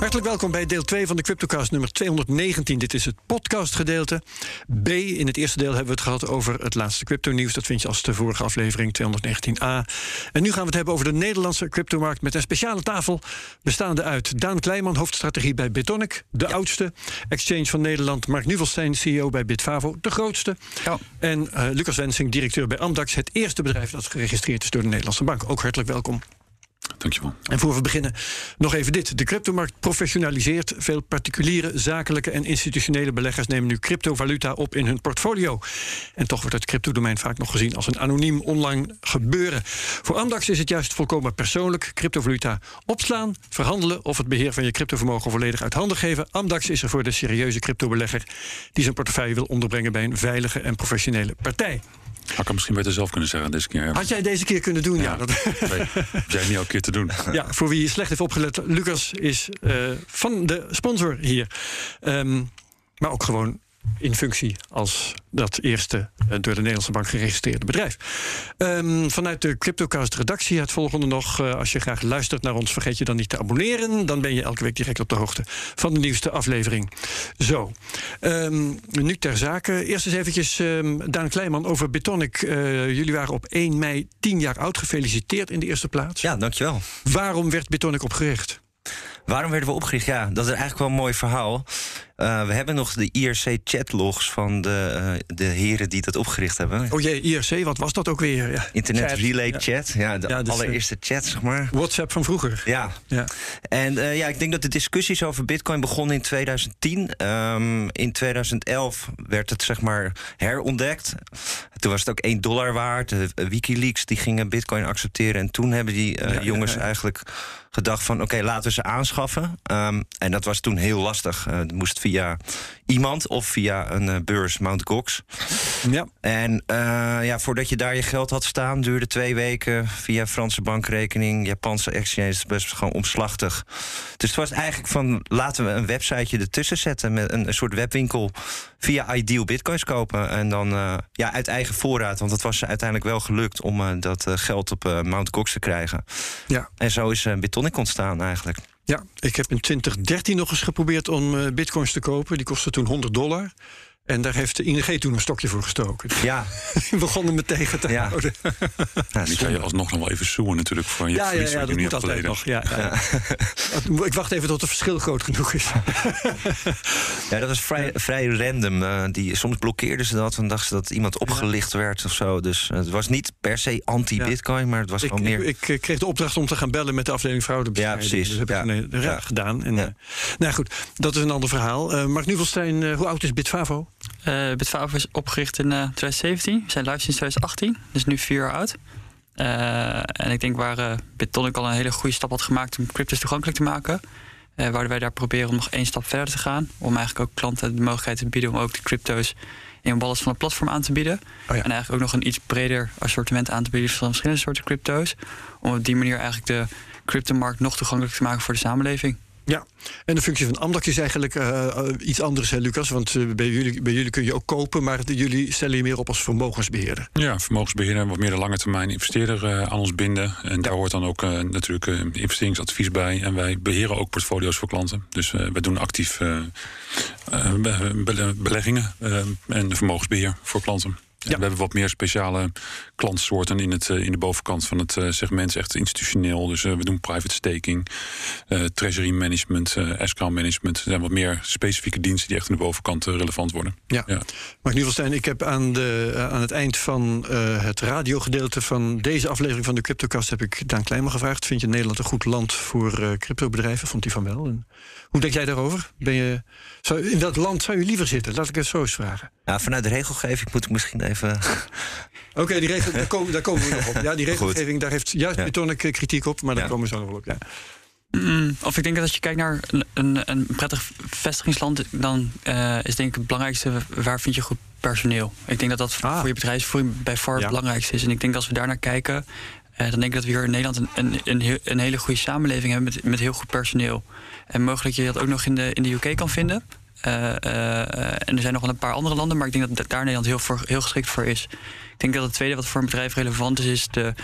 Hartelijk welkom bij deel 2 van de Cryptocast nummer 219. Dit is het podcastgedeelte. B, in het eerste deel hebben we het gehad over het laatste crypto-nieuws. Dat vind je als de vorige aflevering 219a. En nu gaan we het hebben over de Nederlandse cryptomarkt... met een speciale tafel bestaande uit Daan Kleijman... hoofdstrategie bij Bitonic, de oudste. Exchange van Nederland, Mark Nuvelstein, CEO bij Bitfavo, de grootste. Ja. En uh, Lucas Wensing, directeur bij Amdax... het eerste bedrijf dat geregistreerd is door de Nederlandse Bank. Ook hartelijk welkom. Dankjewel. En voor we beginnen, nog even dit. De cryptomarkt professionaliseert. Veel particuliere, zakelijke en institutionele beleggers nemen nu cryptovaluta op in hun portfolio. En toch wordt het cryptodomein vaak nog gezien als een anoniem online gebeuren. Voor Amdax is het juist volkomen persoonlijk. Cryptovaluta opslaan, verhandelen of het beheer van je cryptovermogen volledig uit handen geven. Amdax is er voor de serieuze cryptobelegger die zijn portefeuille wil onderbrengen bij een veilige en professionele partij. Had ik misschien beter zelf kunnen zeggen deze keer. Had jij deze keer kunnen doen? Ja. ja dat... nee, jij niet elke keer te doen. Ja, voor wie slecht heeft opgelet, Lucas is uh, van de sponsor hier. Um, maar ook gewoon in functie als dat eerste uh, door de Nederlandse Bank geregistreerde bedrijf. Um, vanuit de CryptoCast redactie het volgende nog. Uh, als je graag luistert naar ons, vergeet je dan niet te abonneren. Dan ben je elke week direct op de hoogte van de nieuwste aflevering. Zo, um, nu ter zake. Eerst eens eventjes um, Daan Kleijman over Bitonic. Uh, jullie waren op 1 mei 10 jaar oud. Gefeliciteerd in de eerste plaats. Ja, dankjewel. Waarom werd Bitonic opgericht? Waarom werden we opgericht? Ja, dat is eigenlijk wel een mooi verhaal. Uh, we hebben nog de IRC-chatlogs van de, uh, de heren die dat opgericht hebben. Oh jee, IRC, wat was dat ook weer? Ja. Internet chat. Relay Chat, ja, de ja, dus allereerste chat, zeg maar. WhatsApp van vroeger. Ja. ja. En uh, ja, ik denk dat de discussies over Bitcoin begonnen in 2010. Um, in 2011 werd het, zeg maar, herontdekt. Toen was het ook 1 dollar waard. De Wikileaks die gingen Bitcoin accepteren. En toen hebben die jongens eigenlijk gedacht van... oké, okay, laten we ze aanschaffen. Um, en dat was toen heel lastig. het moest via iemand of via een uh, beurs, Mount Gox. Ja. En uh, ja, voordat je daar je geld had staan, duurde twee weken via Franse bankrekening, Japanse exchange, best gewoon omslachtig. Dus het was eigenlijk van laten we een websiteje ertussen zetten met een, een soort webwinkel via Ideal Bitcoins kopen. En dan uh, ja, uit eigen voorraad, want het was uiteindelijk wel gelukt om dat geld op Mount Gox te krijgen. Ja. En zo is Bitonic ontstaan eigenlijk. Ja, ik heb in 2013 nog eens geprobeerd om uh, bitcoins te kopen. Die kostte toen 100 dollar. En daar heeft de ING toen een stokje voor gestoken. Ja. Die begonnen me tegen te ja. houden. Ja, die kan je alsnog nog wel even zoeken natuurlijk. Van je ja, ja, ja, je dat moet altijd nog. Ja, ja. ja. Ik wacht even tot het verschil groot genoeg is. ja, dat was vrij, vrij random. Uh, die, soms blokkeerden ze dat en dachten ze dat iemand opgelicht werd of zo. Dus uh, het was niet per se anti-bitcoin, maar het was ik, gewoon meer... Ik, ik, kreeg de opdracht om te gaan bellen met de afdeling fraudebestrijding. Ja, precies. Dus heb ik ja. ja. gedaan. En, ja. nou goed, dat is een ander verhaal. Uh, Mark Nuvelstein, hoe oud is Bitfavo? Uh, Bitfavo is opgericht in uh, 2017. We zijn live sinds 2018, dus nu vier jaar oud. Uh, en ik denk waar uh, Bitonic al een hele goede stap had gemaakt om cryptos toegankelijk te maken, wouden wij daar proberen om nog één stap verder te gaan. Om eigenlijk ook klanten de mogelijkheid te bieden om ook de crypto's in wallets van het platform aan te bieden. Oh ja. En eigenlijk ook nog een iets breder assortiment aan te bieden van verschillende soorten crypto's. Om op die manier eigenlijk de cryptomarkt nog toegankelijk te maken voor de samenleving. Ja, en de functie van Amdax is eigenlijk uh, iets anders, hè, Lucas? Want uh, bij, jullie, bij jullie kun je ook kopen, maar de, jullie stellen je meer op als vermogensbeheerder. Ja, vermogensbeheerder, wat meer de lange termijn investeerder uh, aan ons binden. En daar hoort dan ook natuurlijk investeringsadvies bij. En wij beheren ook portfolio's voor klanten. Dus wij doen actief be beleggingen en vermogensbeheer voor klanten. Ja. We hebben wat meer speciale klantsoorten in, het, in de bovenkant van het segment. Echt institutioneel. Dus we doen private staking, uh, treasury management, uh, escrow management. Er zijn wat meer specifieke diensten die echt in de bovenkant relevant worden. Ja. ja. Maar in ieder geval, ik heb aan, de, aan het eind van uh, het radiogedeelte van deze aflevering van de Cryptocast... heb ik Daan Kleijman gevraagd. Vind je Nederland een goed land voor cryptobedrijven? Vond hij van wel. En hoe denk jij daarover? Ben je, zou, in welk land zou je liever zitten? Laat ik het zo eens vragen. Nou, vanuit de regelgeving moet ik misschien even... Oké, okay, die regel, daar, komen, daar komen we nog op. Ja, die regelgeving, Goed. daar heeft juist ja. Kritiek op, maar daar ja. komen we zo nog wel op. Ja. Mm, of ik denk dat als je kijkt naar een, een, een prettig vestigingsland, dan uh, is denk ik het belangrijkste waar vind je goed personeel. Ik denk dat dat ah. voor je bedrijfsvoering bij far het ja. belangrijkste is. En ik denk dat als we daar naar kijken, uh, dan denk ik dat we hier in Nederland een, een, een, een hele goede samenleving hebben met, met heel goed personeel. En mogelijk je dat ook nog in de, in de UK kan vinden. En er zijn nog wel een paar andere landen, maar ik denk dat daar Nederland heel, heel geschikt voor is. Ik denk dat het tweede wat voor een bedrijf relevant is, is de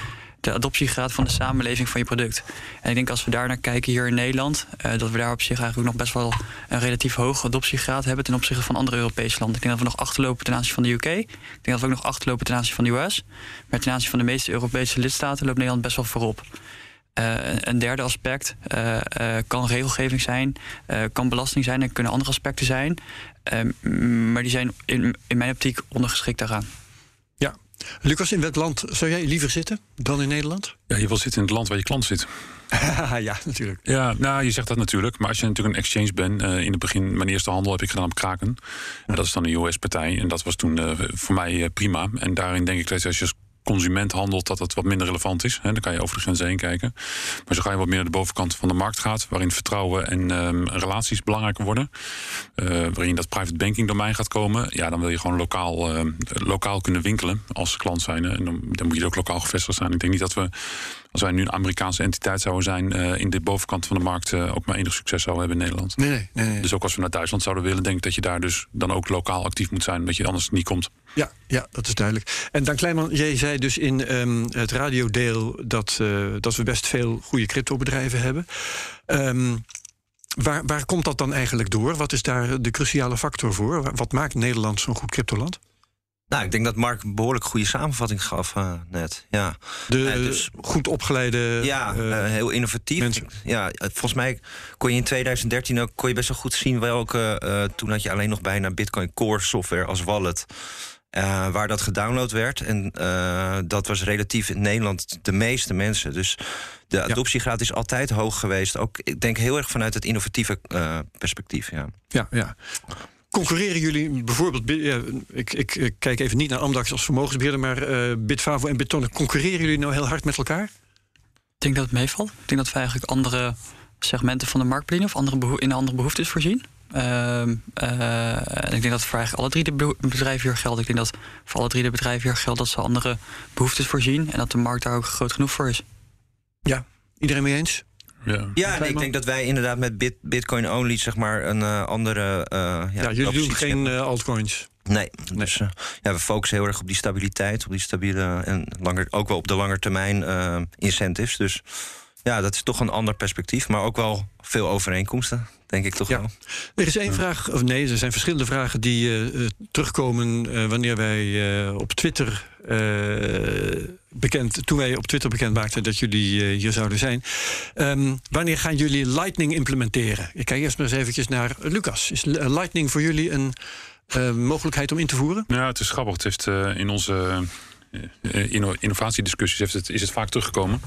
de adoptiegraad van de samenleving van je product. En ik denk als we daar naar kijken hier in Nederland, uh, dat we daar op zich eigenlijk nog best wel een relatief hoge adoptiegraad hebben ten opzichte van andere Europese landen. Ik denk dat we nog achterlopen ten aanzien van de UK. Ik denk dat we ook nog achterlopen ten aanzien van de US. Maar ten aanzien van de meeste Europese lidstaten loopt Nederland best wel voorop. Uh, een derde aspect uh, kan regelgeving zijn, kan belasting zijn en kunnen andere aspecten zijn. maar die zijn in, in mijn optiek ondergeschikt daaraan. Lucas, in welk land zou jij liever zitten dan in Nederland? Ja, je wil zitten in het land waar je klant zit. ja, natuurlijk. Ja, nou, je zegt dat natuurlijk. Maar als je natuurlijk een exchange bent... Uh, in het begin, mijn eerste handel heb ik gedaan op Kraken. En dat is dan een US-partij. En dat was toen uh, voor mij uh, prima. En daarin denk ik dat als je consument handelt, dat het wat minder relevant is. Hè, dan kan je over de grens heen kijken. Maar zo ga je wat meer naar de bovenkant van de markt gaat, waarin vertrouwen en um, relaties belangrijker worden. Uh, waarin dat private banking domein gaat komen. Ja, dan wil je gewoon lokaal, uh, lokaal kunnen winkelen als klant zijn. En dan, dan moet je ook lokaal gevestigd zijn. Ik denk niet dat we als wij nu een Amerikaanse entiteit zouden zijn uh, in de bovenkant van de markt, uh, ook maar enig succes zouden hebben in Nederland. Nee, nee, nee, nee, Dus ook als we naar Duitsland zouden willen, denk ik dat je daar dus dan ook lokaal actief moet zijn, dat je anders niet komt. Ja, ja, dat is duidelijk. En Dan Kleinman, jij zei dus in um, het radiodeel dat, uh, dat we best veel goede cryptobedrijven hebben. Um, waar, waar komt dat dan eigenlijk door? Wat is daar de cruciale factor voor? Wat maakt Nederland zo'n goed cryptoland? Nou, ik denk dat Mark een behoorlijk goede samenvatting gaf uh, net. Ja. De ja, dus, goed opgeleide. Ja, uh, heel innovatief. Mensen. Ja, volgens mij kon je in 2013 ook kon je best wel goed zien welke. Uh, toen had je alleen nog bijna Bitcoin Core software als wallet. Uh, waar dat gedownload werd. En uh, dat was relatief in Nederland de meeste mensen. Dus de adoptiegraad is altijd hoog geweest. Ook, ik denk heel erg vanuit het innovatieve uh, perspectief. Ja, ja. ja. Concurreren jullie bijvoorbeeld, ja, ik, ik, ik, kijk even niet naar Amdax als vermogensbeheerder, maar uh, Bitfavo en Bitonic, concurreren jullie nou heel hard met elkaar? Ik denk dat het meevalt. Ik denk dat we eigenlijk andere segmenten van de markt bedienen of andere in andere behoeftes voorzien. Uh, uh, ik denk dat voor eigenlijk alle drie de bedrijven hier geldt. Ik denk dat voor alle drie de bedrijven hier geldt dat ze andere behoeftes voorzien en dat de markt daar ook groot genoeg voor is. Ja, iedereen mee eens? Ja, ja nee, ik denk dat wij inderdaad met bit, Bitcoin only zeg maar een uh, andere. Uh, ja, ja, jullie doen geen uh, altcoins. Nee, nee. dus ja, we focussen heel erg op die stabiliteit, op die stabiele en langer, ook wel op de langetermijn incentives. Dus ja, dat is toch een ander perspectief, maar ook wel veel overeenkomsten, denk ik toch ja. wel. Er is één vraag, of nee, er zijn verschillende vragen die uh, terugkomen uh, wanneer wij uh, op Twitter bekend, toen wij op Twitter bekend maakten dat jullie hier zouden zijn. Um, wanneer gaan jullie Lightning implementeren? Ik kijk eerst maar eens eventjes naar Lucas. Is Lightning voor jullie een mogelijkheid om in te voeren? Ja, het is grappig. Het heeft in onze innovatiediscussies heeft het, is het vaak teruggekomen.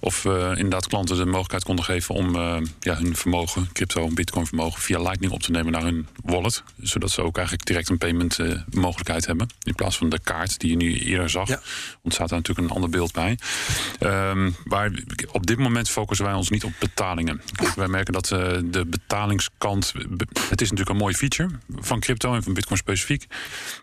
Of uh, inderdaad klanten de mogelijkheid konden geven om uh, ja, hun vermogen, crypto en bitcoin vermogen, via Lightning op te nemen naar hun wallet. Zodat ze ook eigenlijk direct een payment uh, mogelijkheid hebben. In plaats van de kaart die je nu eerder zag, ja. ontstaat daar natuurlijk een ander beeld bij. Um, waar op dit moment focussen wij ons niet op betalingen. wij merken dat de betalingskant. Het is natuurlijk een mooie feature van crypto en van bitcoin specifiek.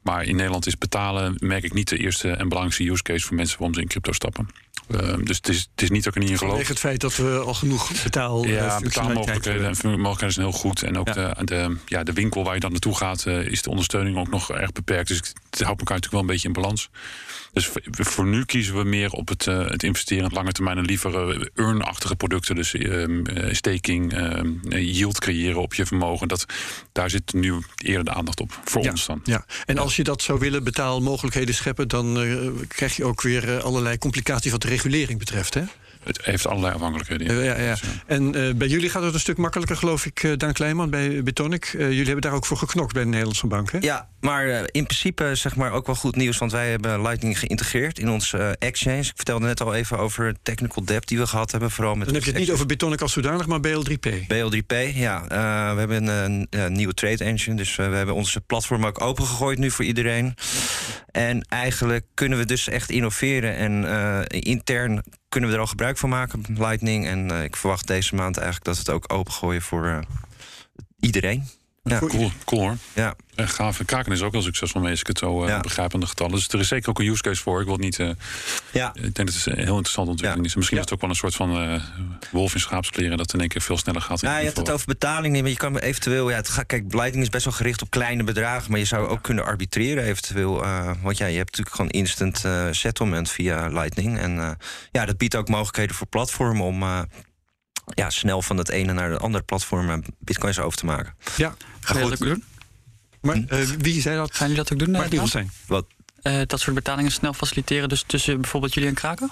Maar in Nederland is betalen, merk ik niet de eerste en belangrijkste use case voor mensen waarom ze in crypto stappen. Uh, dus het is, het is niet ook er niet in geloof. Vanwege het feit dat we al genoeg betaal Ja, betaalmogelijkheden en mogelijkheden zijn heel goed. En ook ja. De, de, ja, de winkel waar je dan naartoe gaat, uh, is de ondersteuning ook nog erg beperkt. Dus het houdt elkaar natuurlijk wel een beetje in balans. Dus voor nu kiezen we meer op het, uh, het investeren op lange termijn en liever uh, earn-achtige producten. Dus uh, staking, yield creëren op je vermogen. Dat, daar zit nu eerder de aandacht op voor ja, ons dan. Ja. En als je dat zou willen, betaalmogelijkheden scheppen, dan krijg je ook weer allerlei complicaties wat de regulering betreft. Hè? Het heeft allerlei afhankelijkheden. Ja. Ja, ja. En uh, bij jullie gaat het een stuk makkelijker, geloof ik, uh, Daan Kleinman, bij Bitonic. Uh, jullie hebben daar ook voor geknokt bij de Nederlandse bank, hè? Ja, maar in principe zeg maar ook wel goed nieuws, want wij hebben Lightning geïntegreerd in onze exchange. Ik vertelde net al even over technical debt die we gehad hebben, vooral met. Dan heb je het niet over Bitonic als zodanig, maar BL3P. BL3P, ja. we hebben een, een, nieuwe trade engine, dus we hebben onze platform ook opengegooid nu voor iedereen. En eigenlijk kunnen we dus echt innoveren en intern kunnen we er al gebruik van maken, Lightning. En uh, ik verwacht deze maand eigenlijk dat we het ook opengooien voor uh, iedereen. Ja. Cool, cool hoor. Ja. Echt gaaf. En Kraken is ook wel succesvol mee, als ik het zo eh, Ja. begrijp aan de getallen. Dus er is zeker ook een use case voor. Ik wil niet. eh, Ja. ik denk dat het een heel interessante ontwikkeling is. En misschien Ja. is het ook wel een soort van eh, wolf in schaapskleren dat in één keer veel sneller gaat. Nou, je hebt het over betaling, maar je kan eventueel... Ja, het gaat, kijk, Lightning is best wel gericht op kleine bedragen... maar je zou ook kunnen arbitreren eventueel. want ja, je hebt natuurlijk gewoon instant settlement via Lightning. En ja, dat biedt ook mogelijkheden voor platformen... om ja, snel van het ene naar het andere platform eh, bitcoins over te maken. Ja, Ga je dat ook doen? maar Hm? eh, wie zei dat? Gaan jullie dat ook doen? eh, Daan? zijn. Wat Eh, dat soort betalingen snel faciliteren dus tussen bijvoorbeeld jullie en Kraken?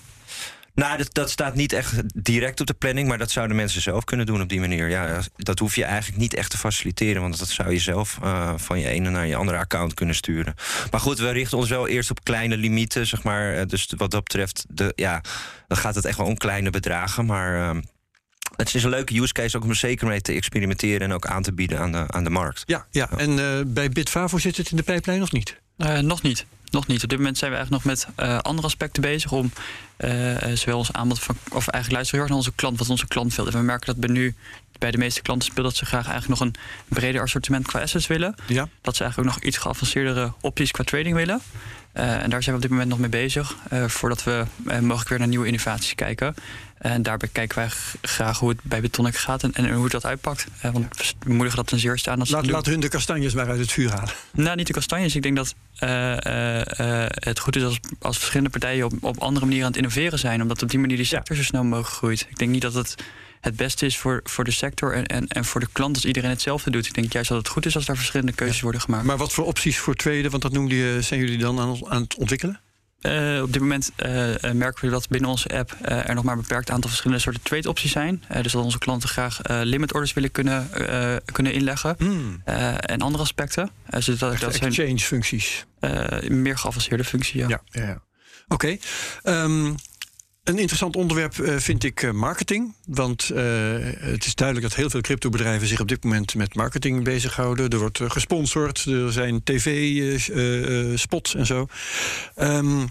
Nou, dat, dat staat niet echt direct op de planning, maar dat zouden mensen zelf kunnen doen op die manier. Ja, dat hoef je eigenlijk niet echt te faciliteren, want dat zou je zelf eh, van je ene naar je andere account kunnen sturen. Maar goed, we richten ons wel eerst op kleine limieten, zeg maar. Dus wat dat betreft, de, ja, dan gaat het echt wel om kleine bedragen, maar. ehm, het is een leuke use case ook om er zeker mee te experimenteren en ook aan te bieden aan de, aan de markt. Ja, ja. en eh, bij Bitfavo zit het in de pijplijn of niet? Eh, nog niet. Nog niet. Op dit moment zijn we eigenlijk nog met eh, andere aspecten bezig om zowel ons aanbod van, of eigenlijk luisteren heel erg naar onze klant, wat onze klant wil. En we merken dat bij nu bij de meeste klanten speelt dat ze graag eigenlijk nog een breder assortiment qua assets willen. Ja. Dat ze eigenlijk ook nog iets geavanceerdere opties qua trading willen. Eh, en daar zijn we op dit moment nog mee bezig. eh, voordat we eh, mogelijk weer naar nieuwe innovaties kijken. En daarbij kijken wij graag hoe het bij Bitonic gaat en, en hoe dat uitpakt. Want we moedigen dat ten zeerste aan. Ze Laat, het laat hun de kastanjes maar uit het vuur halen. Nou, niet de kastanjes. Ik denk dat het goed is als, als verschillende partijen op, op andere manieren aan het innoveren zijn. Omdat op die manier die sector zo snel mogelijk groeit. Ik denk niet dat het het beste is voor, voor de sector en, en, en voor de klant als iedereen hetzelfde doet. Ik denk juist dat het goed is als daar verschillende keuzes worden gemaakt. Maar wat voor opties voor tweede, want dat noemde je, zijn jullie dan aan, aan het ontwikkelen? Eh, op dit moment eh, eh, merken we dat binnen onze app er nog maar een beperkt aantal verschillende soorten trade opties zijn. Dus dat onze klanten graag limit orders willen kunnen, kunnen inleggen. Eh, en andere aspecten. Dus dat, Exchange functies. meer geavanceerde functies. Ja. Ja, ja, ja. Oké. Ehm, een interessant onderwerp eh, vind ik eh, marketing. Want eh, het is duidelijk dat heel veel cryptobedrijven zich op dit moment met marketing bezighouden. Er wordt gesponsord, er zijn tv-spots en zo. Ehm,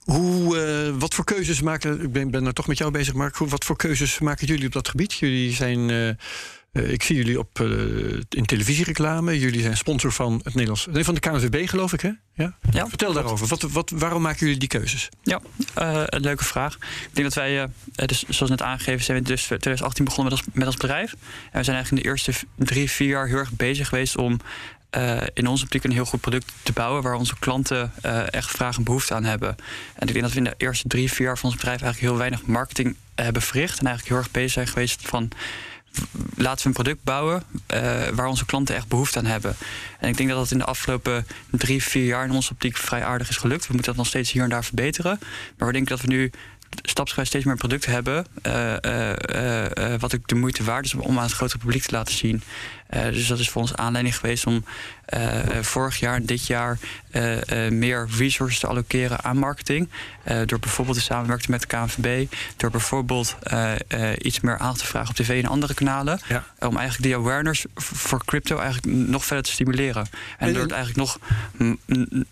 hoe, wat voor keuzes maken. Ik ben, ben er toch met jou bezig, Mark. Wat voor keuzes maken jullie op dat gebied? Jullie zijn. Eh, ik zie jullie op, eh, in televisiereclame. Jullie zijn sponsor van het Nederlands. Nee, van de KNVB, geloof ik, hè? Ja? Ja, Vertel daarover. Wat, wat, waarom maken jullie die keuzes? Ja, eh, een leuke vraag. Ik denk dat wij, dus zoals net aangegeven, zijn we dus 2018 begonnen met als, met als bedrijf. En we zijn eigenlijk in de eerste drie, vier jaar heel erg bezig geweest om in onze optiek een heel goed product te bouwen waar onze klanten echt vraag en behoefte aan hebben. En ik denk dat we in de eerste drie, vier jaar van ons bedrijf eigenlijk heel weinig marketing hebben verricht. En eigenlijk heel erg bezig zijn geweest van laten we een product bouwen eh, waar onze klanten echt behoefte aan hebben. En ik denk dat dat in de afgelopen drie, vier jaar in onze optiek vrij aardig is gelukt. We moeten dat nog steeds hier en daar verbeteren. Maar we denken dat we nu stapsgewijs steeds meer producten hebben. eh, eh, wat ook de moeite waard is om aan het grotere publiek te laten zien. Dus dat is voor ons aanleiding geweest om vorig jaar en dit jaar eh, eh, meer resources te allokeren aan marketing. Eh, door bijvoorbeeld te samenwerken met de KNVB. Door bijvoorbeeld eh, eh, iets meer aandacht te vragen op tv en andere kanalen. Ja. Om eigenlijk die awareness voor crypto eigenlijk nog verder te stimuleren. En, En- door het eigenlijk nog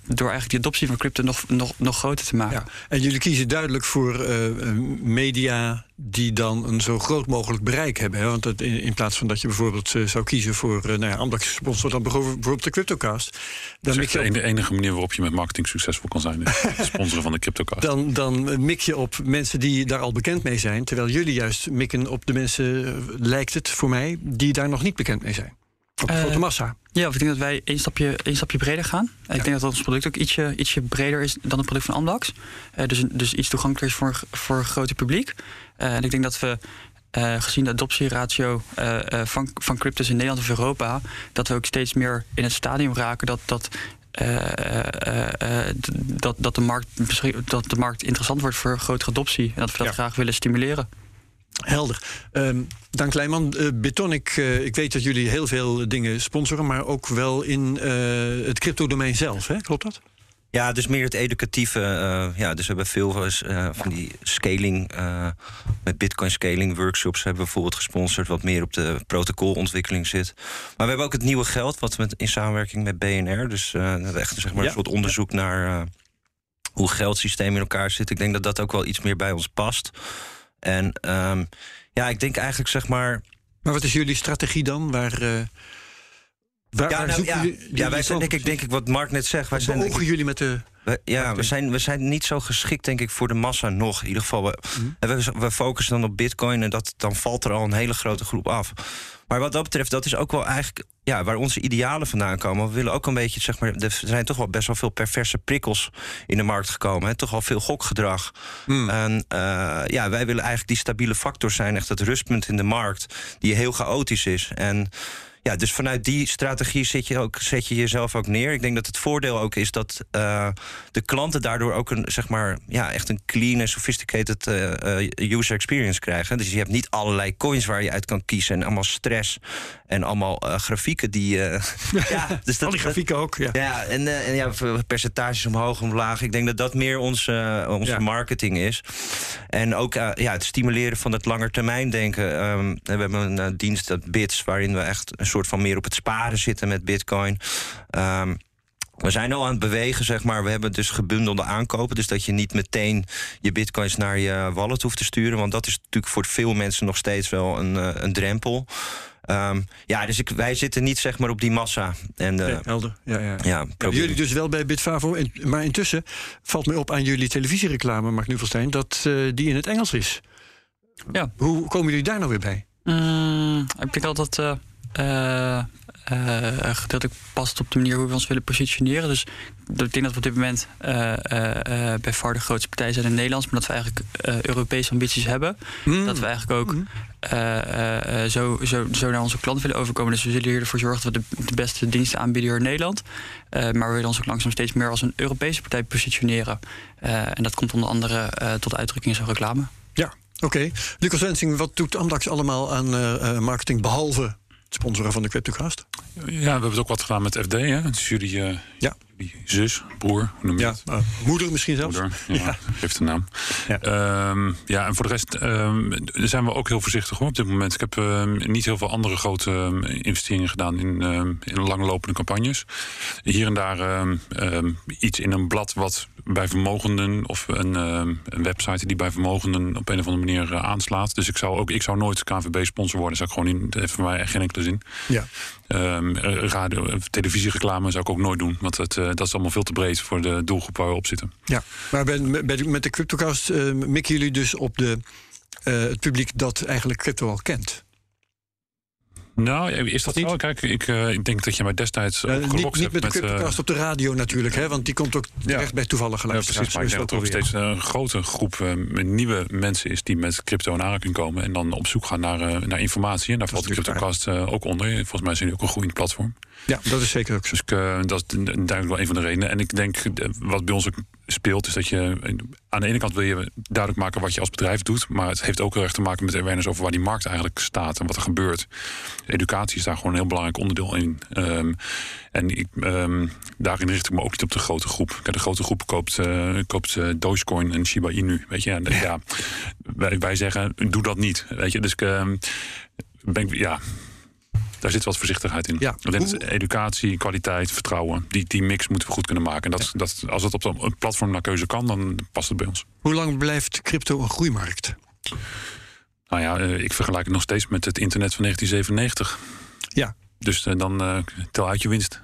door eigenlijk die adoptie van crypto nog, nog, nog groter te maken. Ja. En jullie kiezen duidelijk voor eh, eh, media die dan een zo groot mogelijk bereik hebben. Hè? Want in, in plaats van dat je bijvoorbeeld eh, zou kiezen voor uh, nou ja, sponsor dan bijvoorbeeld de CryptoCast. Dat Dan is echt je de enige manier waarop je met marketing succesvol kan zijn. is Sponsoren van de CryptoCast. dan, dan mik je op mensen die daar al bekend mee zijn. Terwijl jullie juist mikken op de mensen, eh, lijkt het voor mij, die daar nog niet bekend mee zijn. Op de Eh, grote massa. Ja, of ik denk dat wij één stapje, één stapje breder gaan. Ik denk dat ons product ook ietsje, ietsje breder is dan het product van Amdax. Eh, dus, dus iets toegankelijker is voor, voor een groter publiek. Eh, en ik denk dat we, eh, gezien de adoptieratio eh, eh, van, van cryptos in Nederland of Europa... dat we ook steeds meer in het stadium raken dat... dat dat, dat, de markt, dat de markt interessant wordt voor grotere adoptie. En dat we dat Ja. graag willen stimuleren. Helder. Ehm Dank Leijman. Eh, Bitonic, ik weet dat jullie heel veel dingen sponsoren, maar ook wel in het crypto-domein zelf. Hè? Klopt dat? Ja, dus meer het educatieve. eh, ja, dus we hebben veel eh, van die scaling, eh, met bitcoin scaling workshops hebben we bijvoorbeeld gesponsord, wat meer op de protocolontwikkeling zit. Maar we hebben ook het nieuwe geld, wat met, in samenwerking met BNR. Dus eh, we echt zeg maar, Ja. een soort onderzoek naar eh, hoe geldsysteem in elkaar zit. Ik denk dat dat ook wel iets meer bij ons past. En ehm, ja, ik denk eigenlijk zeg maar. Maar wat is jullie strategie dan? Waar, waar, ja, nou, ja, ja wij zijn denk ik, denk ik wat Mark net zegt. Wij zijn, ogen jullie met de. ja, we zijn, we zijn niet zo geschikt, denk ik, voor de massa nog. In ieder geval, we, mhm. we, we, focussen dan op Bitcoin en dat, dan valt er al een hele grote groep af. Maar wat dat betreft, dat is ook wel eigenlijk ja, waar onze idealen vandaan komen. We willen ook een beetje, zeg maar, er zijn toch wel best wel veel perverse prikkels in de markt gekomen. Hè? Toch wel veel gokgedrag. Hmm. En uh, ja, wij willen eigenlijk die stabiele factor zijn, echt het rustpunt in de markt, die heel chaotisch is. En ja, dus vanuit die strategie zet je, ook, zet je jezelf ook neer. Ik denk dat het voordeel ook is dat uh, de klanten daardoor ook een, zeg maar, ja, echt een clean en sophisticated uh, user experience krijgen. Dus je hebt niet allerlei coins waar je uit kan kiezen en allemaal stress en allemaal grafieken die. ja, dus dat, Al die grafieken ook. Ja, ja en, en ja, percentages omhoog, omlaag. Ik denk dat dat meer onze, onze marketing is. En ook ja, het stimuleren van het langetermijndenken. Um, we hebben een dienst, dat Bits, waarin we echt een soort van meer op het sparen zitten met Bitcoin. Um, we zijn al aan het bewegen, zeg maar. We hebben dus gebundelde aankopen. Dus dat je niet meteen je bitcoins naar je wallet hoeft te sturen. Want dat is natuurlijk voor veel mensen nog steeds wel een, uh, een drempel. Um, ja, dus ik, wij zitten niet zeg maar op die massa. En, uh, helder. Ja, ja. ja jullie dus wel bij Bitfavo. En, maar intussen valt me op aan jullie televisiereclame, Mark Nuvelstein, dat uh, die in het Engels is. Ja. Hoe komen jullie daar nou weer bij? Mm, ik denk altijd uh, uh, gedeeltelijk past op de manier hoe we ons willen positioneren. Dus ik denk dat we op dit moment uh, bij far de grootste partij zijn in Nederland, maar dat we eigenlijk Europese ambities hebben. Mm. Dat we eigenlijk ook mm. zo, zo, zo naar onze klanten willen overkomen. Dus we zullen ervoor zorgen dat we de, de beste diensten aanbieden in Nederland. maar we willen ons ook langzaam steeds meer als een Europese partij positioneren. en dat komt onder andere tot uitdrukking in zo'n reclame. Ja, oké. Lucas Wensing, wat doet Amdax allemaal aan marketing behalve sponsoren van de CryptoCast. Ja, we hebben het ook wat gedaan met FD. Hè? Het is jullie, uh, ja. jullie zus, broer, hoe noem je ja? Uh, moeder misschien zelfs. Moeder, ja, ja. geeft een naam. Ja. Um, ja, en voor de rest um, zijn we ook heel voorzichtig hoor, op dit moment. Ik heb um, niet heel veel andere grote investeringen gedaan in, in langlopende campagnes. Hier en daar iets in een blad wat bij vermogenden of een, een, website die bij vermogenden op een of andere manier uh, aanslaat. Dus ik zou ook ik zou nooit KVB sponsor worden. Zou ik gewoon in, dat heeft voor mij echt geen enkele zin. Ja. Um, radio, televisiereclame zou ik ook nooit doen. Want het, uh, dat is allemaal veel te breed voor de doelgroep waar we op zitten. Ja, maar bij met de CryptoCast uh, mikken jullie dus op de, het publiek dat eigenlijk crypto al kent. Nou, is dat, niet? Zo? Kijk, ik, uh, ik denk dat je mij destijds uh, niet, niet met de Cryptocast uh, op de radio natuurlijk, hè, want die komt ook ja. echt bij toevallige luisteraars. Ja, precies, maar ik denk dat er steeds een grote groep uh, nieuwe mensen is die met crypto in aanraking komen en dan op zoek gaan naar, naar informatie. En daar valt de Cryptocast ook onder. Volgens mij zijn die ook een groeiend platform. Ja, dat is zeker ook zo. Dus dat is duidelijk wel een van de redenen. En ik denk, wat bij ons ook speelt, is dat je aan de ene kant wil je duidelijk maken wat je als bedrijf doet, maar het heeft ook heel erg te maken met awareness over waar die markt eigenlijk staat en wat er gebeurt. Educatie is daar gewoon een heel belangrijk onderdeel in. Um, en ik, um, daarin richt ik me ook niet op de grote groep. De grote groep koopt, uh, koopt uh, Dogecoin en Shiba Inu. Weet je, en, ja. ja wij, wij, zeggen, doe dat niet. Weet je, dus um, ben ik, ja, daar zit wat voorzichtigheid in. Ja. educatie, kwaliteit, vertrouwen. Die, die mix moeten we goed kunnen maken. En dat, dat, als het op een platform naar keuze kan, dan past het bij ons. Hoe lang blijft crypto een groeimarkt? Nou ja, eh, ik vergelijk het nog steeds met het internet van 1997. Ja. Dus eh, dan uh, tel uit je winst.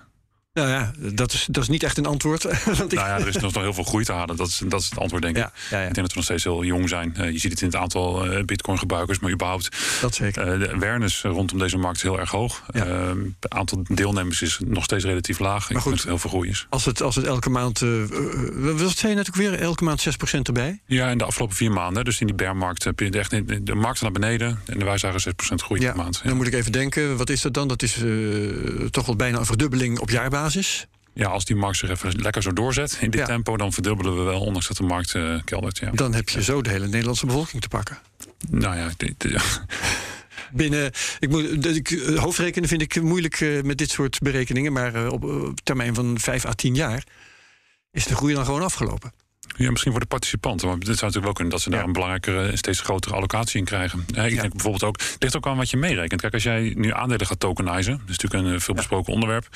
Nou ja, dat is, dat is niet echt een antwoord. Want Nou ja, er is nog heel veel groei te halen. Dat is, dat is het antwoord, denk ik. Ja, ja, ja. Ik denk dat we nog steeds heel jong zijn. Uh, je ziet het in het aantal uh, bitcoin-gebruikers, maar überhaupt... Dat zeker. Uh, de awareness rondom deze markt is heel erg hoog. het aantal deelnemers is nog steeds relatief laag. Maar goed, ik dat heel veel groei is. Als het, als het elke maand... wat zei je net ook weer? Elke maand 6% erbij? Ja, in de afgelopen vier maanden. Dus in die bearmarkt heb je echt de markt naar beneden. En wij zagen 6% groei per maand. Dan moet ik even denken, wat is dat dan? Dat is toch wel bijna een verdubbeling op jaarbasis ja, als die markt zich even lekker zo doorzet in dit tempo, dan verdubbelen we wel, ondanks dat de markt uh, keldert. Ja. Dan heb je zo de hele Nederlandse bevolking te pakken. Nou ja, dit, Binnen, ik moet, de, hoofdrekenen vind ik moeilijk uh, met dit soort berekeningen, maar uh, op, op termijn van 5 à 10 jaar is de groei dan gewoon afgelopen. Ja, misschien voor de participanten. Maar dit zou natuurlijk wel kunnen dat ze daar een belangrijkere en steeds grotere allocatie in krijgen. Ik denk bijvoorbeeld ook, het ligt ook aan wat je meerekent. Kijk, als jij nu aandelen gaat tokenizen, dat is natuurlijk een veel besproken onderwerp.